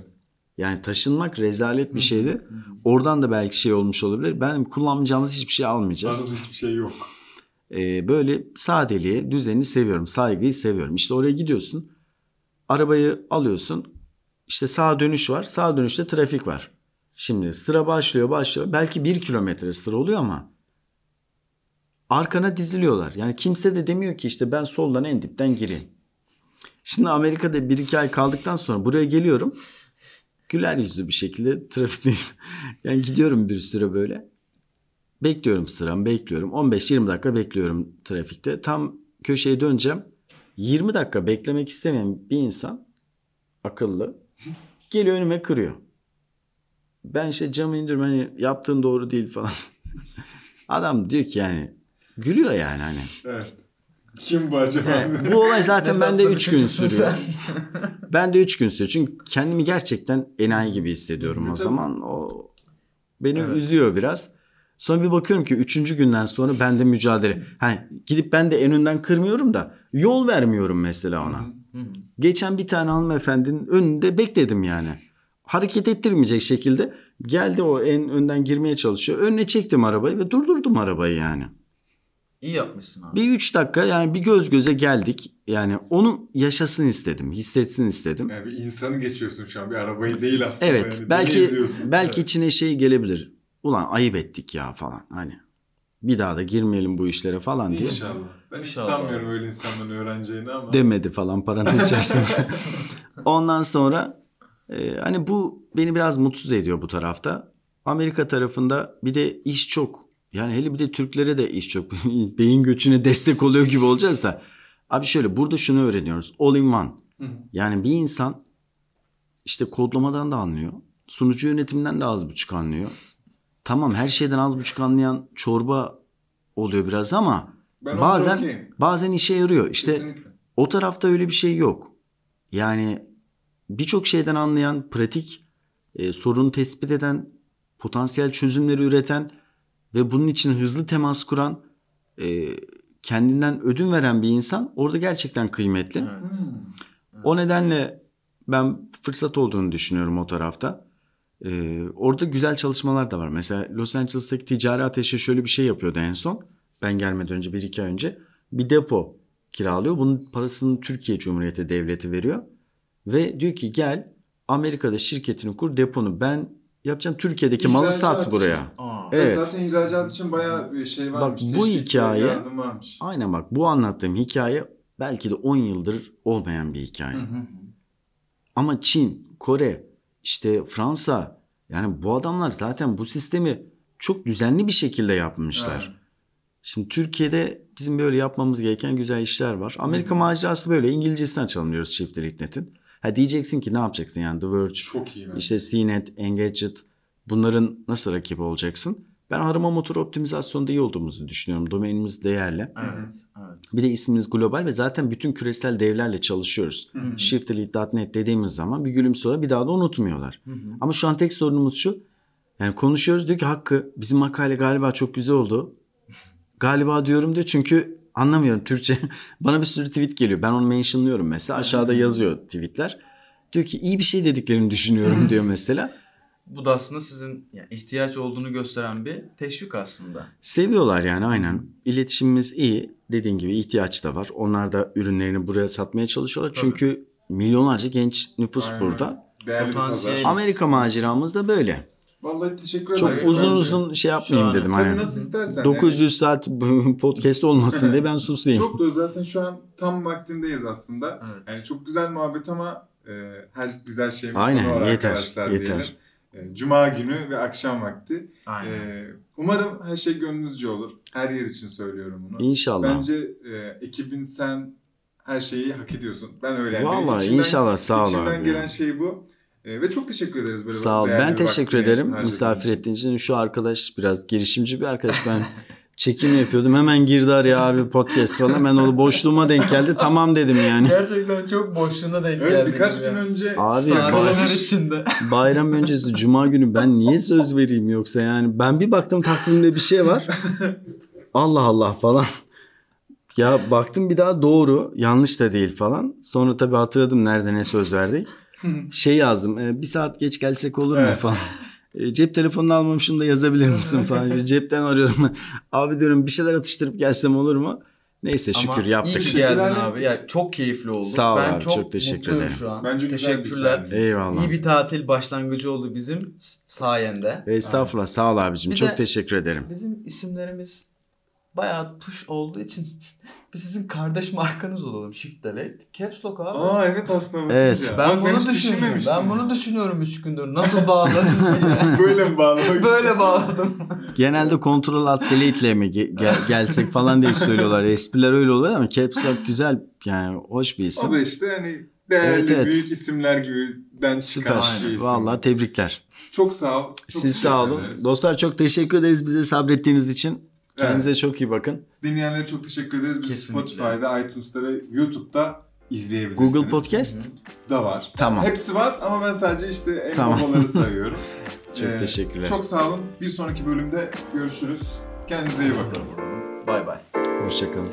Yani taşınmak rezalet bir şeydi. Oradan da belki şey olmuş olabilir. Ben kullanmayacağımız hiçbir şey almayacağız. Arada hiçbir şey yok. Ee, böyle sadeliği, düzeni seviyorum. Saygıyı seviyorum. İşte oraya gidiyorsun. Arabayı alıyorsun. İşte sağ dönüş var. Sağ dönüşte trafik var. Şimdi sıra başlıyor başlıyor. Belki bir kilometre sıra oluyor ama arkana diziliyorlar. Yani kimse de demiyor ki işte ben soldan en dipten gireyim. Şimdi Amerika'da bir iki ay kaldıktan sonra buraya geliyorum. Güler yüzlü bir şekilde trafikteyim. yani gidiyorum bir süre böyle. Bekliyorum sıramı bekliyorum. 15-20 dakika bekliyorum trafikte. Tam köşeye döneceğim. 20 dakika beklemek istemeyen bir insan akıllı geliyor önüme kırıyor. Ben işte camı indiriyorum hani yaptığın doğru değil falan. Adam diyor ki yani gülüyor yani hani. Evet. Kim bu acaba? Yani bu olay zaten bende tatlı bir 3 gün sürüyor. Ben de 3 gün sürüyor. Çünkü kendimi gerçekten enayi gibi hissediyorum o zaman. O beni Evet. üzüyor biraz. Sonra bir bakıyorum ki 3. günden sonra ben de mücadele. Hani gidip ben de en önden kırmıyorum da yol vermiyorum mesela ona. Hı hı. Geçen bir tane hanımefendinin önünde bekledim yani. Hareket ettirmeyecek şekilde geldi o en önden girmeye çalışıyor. Önüne çektim arabayı ve durdurdum arabayı yani. İyi yapmışsın abi. Bir üç dakika yani bir göz göze geldik. Yani onu yaşasın istedim, hissetsin istedim. Yani bir insanı geçiyorsun şu an. Bir arabayı değil aslında. Evet Yani belki belki Evet. içine şey gelebilir. Ulan ayıp ettik ya falan hani. Bir daha da girmeyelim bu işlere falan diye. İnşallah. Ben hiç İnşallah. sanmıyorum öyle insanların öğreneceğini ama. Demedi falan parantez içerisinde. Ondan sonra e, hani bu beni biraz mutsuz ediyor bu tarafta. Amerika tarafında bir de iş çok. Yani hele bir de Türklere de iş çok. Beyin göçüne destek oluyor gibi olacağız da. Abi şöyle burada şunu öğreniyoruz. All in one. Yani bir insan işte kodlamadan da anlıyor. Sunucu yönetiminden de az buçuk anlıyor. Tamam her şeyden az buçuk anlayan çorba oluyor biraz ama Ben bazen bazen işe yarıyor. İşte Kesinlikle. o tarafta öyle bir şey yok. Yani birçok şeyden anlayan, pratik, e, sorunu tespit eden, potansiyel çözümleri üreten ve bunun için hızlı temas kuran, e, kendinden ödün veren bir insan orada gerçekten kıymetli. Evet. Hmm. O nedenle ben fırsat olduğunu düşünüyorum o tarafta. Ee, orada güzel çalışmalar da var. Mesela Los Angeles'taki ticari ateşe şöyle bir şey yapıyordu en son. Ben gelmeden önce bir iki ay önce. Bir depo kiralıyor. Bunun parasını Türkiye Cumhuriyeti Devleti veriyor. Ve diyor ki gel Amerika'da şirketini kur deponu ben yapacağım Türkiye'deki malı İhracat sat buraya. Aa, Evet. Zaten ihracat için bayağı bir şey varmış. bu teşvik ve hikaye- varmış. Aynen bak bu anlattığım hikaye belki de 10 yıldır olmayan bir hikaye. Hı hı. Ama Çin, Kore, işte Fransa yani bu adamlar zaten bu sistemi çok düzenli bir şekilde yapmışlar. Evet. Şimdi Türkiye'de bizim böyle yapmamız gereken güzel işler var. Amerika macerası böyle. İngilizcesini açalım diyoruz çiftlik netin. Ha diyeceksin ki ne yapacaksın yani The Verge, Çok iyi. bence. işte CNET, Engadget bunların nasıl rakibi olacaksın? Ben arama motoru optimizasyonda iyi olduğumuzu düşünüyorum. Domainimiz değerli. Evet. Evet. Bir de ismimiz global ve zaten bütün küresel devlerle çalışıyoruz. Hı hı. Shiftly.net dediğimiz zaman bir gülümsüyorlar bir daha da unutmuyorlar. Hı hı. Ama şu an tek sorunumuz şu. Yani konuşuyoruz diyor ki Hakkı bizim makale galiba çok güzel oldu. Galiba diyorum diyor çünkü anlamıyorum Türkçe. Bana bir sürü tweet geliyor. Ben onu mentionlıyorum mesela. Aşağıda yazıyor tweetler. Diyor ki iyi bir şey dediklerini düşünüyorum diyor mesela. Bu da aslında sizin yani ihtiyaç olduğunu gösteren bir teşvik aslında. Seviyorlar yani aynen. İletişimimiz iyi. Dediğin gibi ihtiyaç da var. Onlar da ürünlerini buraya satmaya çalışıyorlar. Tabii. Çünkü milyonlarca genç nüfus Aynen. burada. Değerli Potansiyel-. Amerika maceramız da böyle. Vallahi teşekkür Çok ederim. uzun Bence- uzun şey yapmayayım an- dedim. Tabii Hani nasıl istersen. 900 saat podcast olmasın diye ben susayım. Çok da zaten şu an tam vaktindeyiz aslında. Evet. Yani çok güzel muhabbet ama e, her güzel şeyimiz Aynen, sonu var yeter, arkadaşlar yeter. diyelim. E, Cuma günü ve akşam vakti. Aynen. E, umarım her şey gönlünüzce olur. Her yer için söylüyorum bunu. İnşallah. Bence e, ekibin sen her şeyi hak ediyorsun. Ben öyle yani. İçimden- inşallah sağ ol İçimden abi. gelen şey bu. E, ve çok teşekkür ederiz böyle Sağ ol. Ben teşekkür ederim misafir ettiğin için. Şu arkadaş biraz girişimci bir arkadaş. Ben çekim yapıyordum. Hemen girdi araya abi podcast falan. Ben o boşluğuma denk geldi. Tamam dedim yani. Gerçekten çok boşluğuna denk Evet geldik. birkaç gün önce Abi, Bayram- içinde. Bayram öncesi cuma günü ben niye söz vereyim yoksa yani. Ben bir baktım takvimde bir şey var. Allah Allah falan. Ya baktım bir daha doğru. Yanlış da değil falan. Sonra tabii hatırladım nerede ne söz verdik. Şey yazdım. e, bir saat geç gelsek olur mu Evet. falan. E, cep telefonunu almamışım da yazabilir misin falan. İşte Cepten arıyorum. Abi diyorum bir şeyler atıştırıp gelsem olur mu? Neyse şükür Ama yaptık. iyi geldin abi. Ya çok keyifli oldu. Sağ ol ben abi, çok, çok teşekkür ederim. Şu an. Bence güzel bir Teşekkürler. hikaye. Eyvallah. İyi bir tatil başlangıcı oldu bizim sayende. Estağfurullah sağ ol abicim. Bir Çok teşekkür ederim. Bizim isimlerimiz bayağı tuş olduğu için biz sizin kardeş markanız olalım. Shift Delete. Caps Lock abi. Aa evet aslında. Evet. bakınca. ben Bak, bunu düşünüyorum. düşünmemiştim. Ben bunu düşünüyorum 3 gündür. Nasıl bağlarız diye. Böyle mi bağlamak Böyle bağladım. Genelde kontrol alt delete ile mi ge- gel- gelsek falan diye söylüyorlar. Espriler öyle oluyor ama Caps Lock güzel yani hoş bir isim. O da işte hani değerli Evet, evet. büyük isimler gibiden çıkan Süper. bir isim. Vallahi tebrikler. Çok sağ ol. Çok Siz sağ olun. ederiz. Dostlar çok teşekkür ederiz bize sabrettiğiniz için. Kendinize çok iyi bakın. Dinleyenlere çok teşekkür ederiz. Biz Kesinlikle. Spotify'da, iTunes'ta ve YouTube'da izleyebilirsiniz. Google Podcast. da var. Tamam. Hepsi var ama ben sadece işte en Tamam. babaları sayıyorum. Çok Ee, teşekkürler. Çok sağ olun. Bir sonraki bölümde görüşürüz. Kendinize iyi bakın. Bay bay. Hoşçakalın.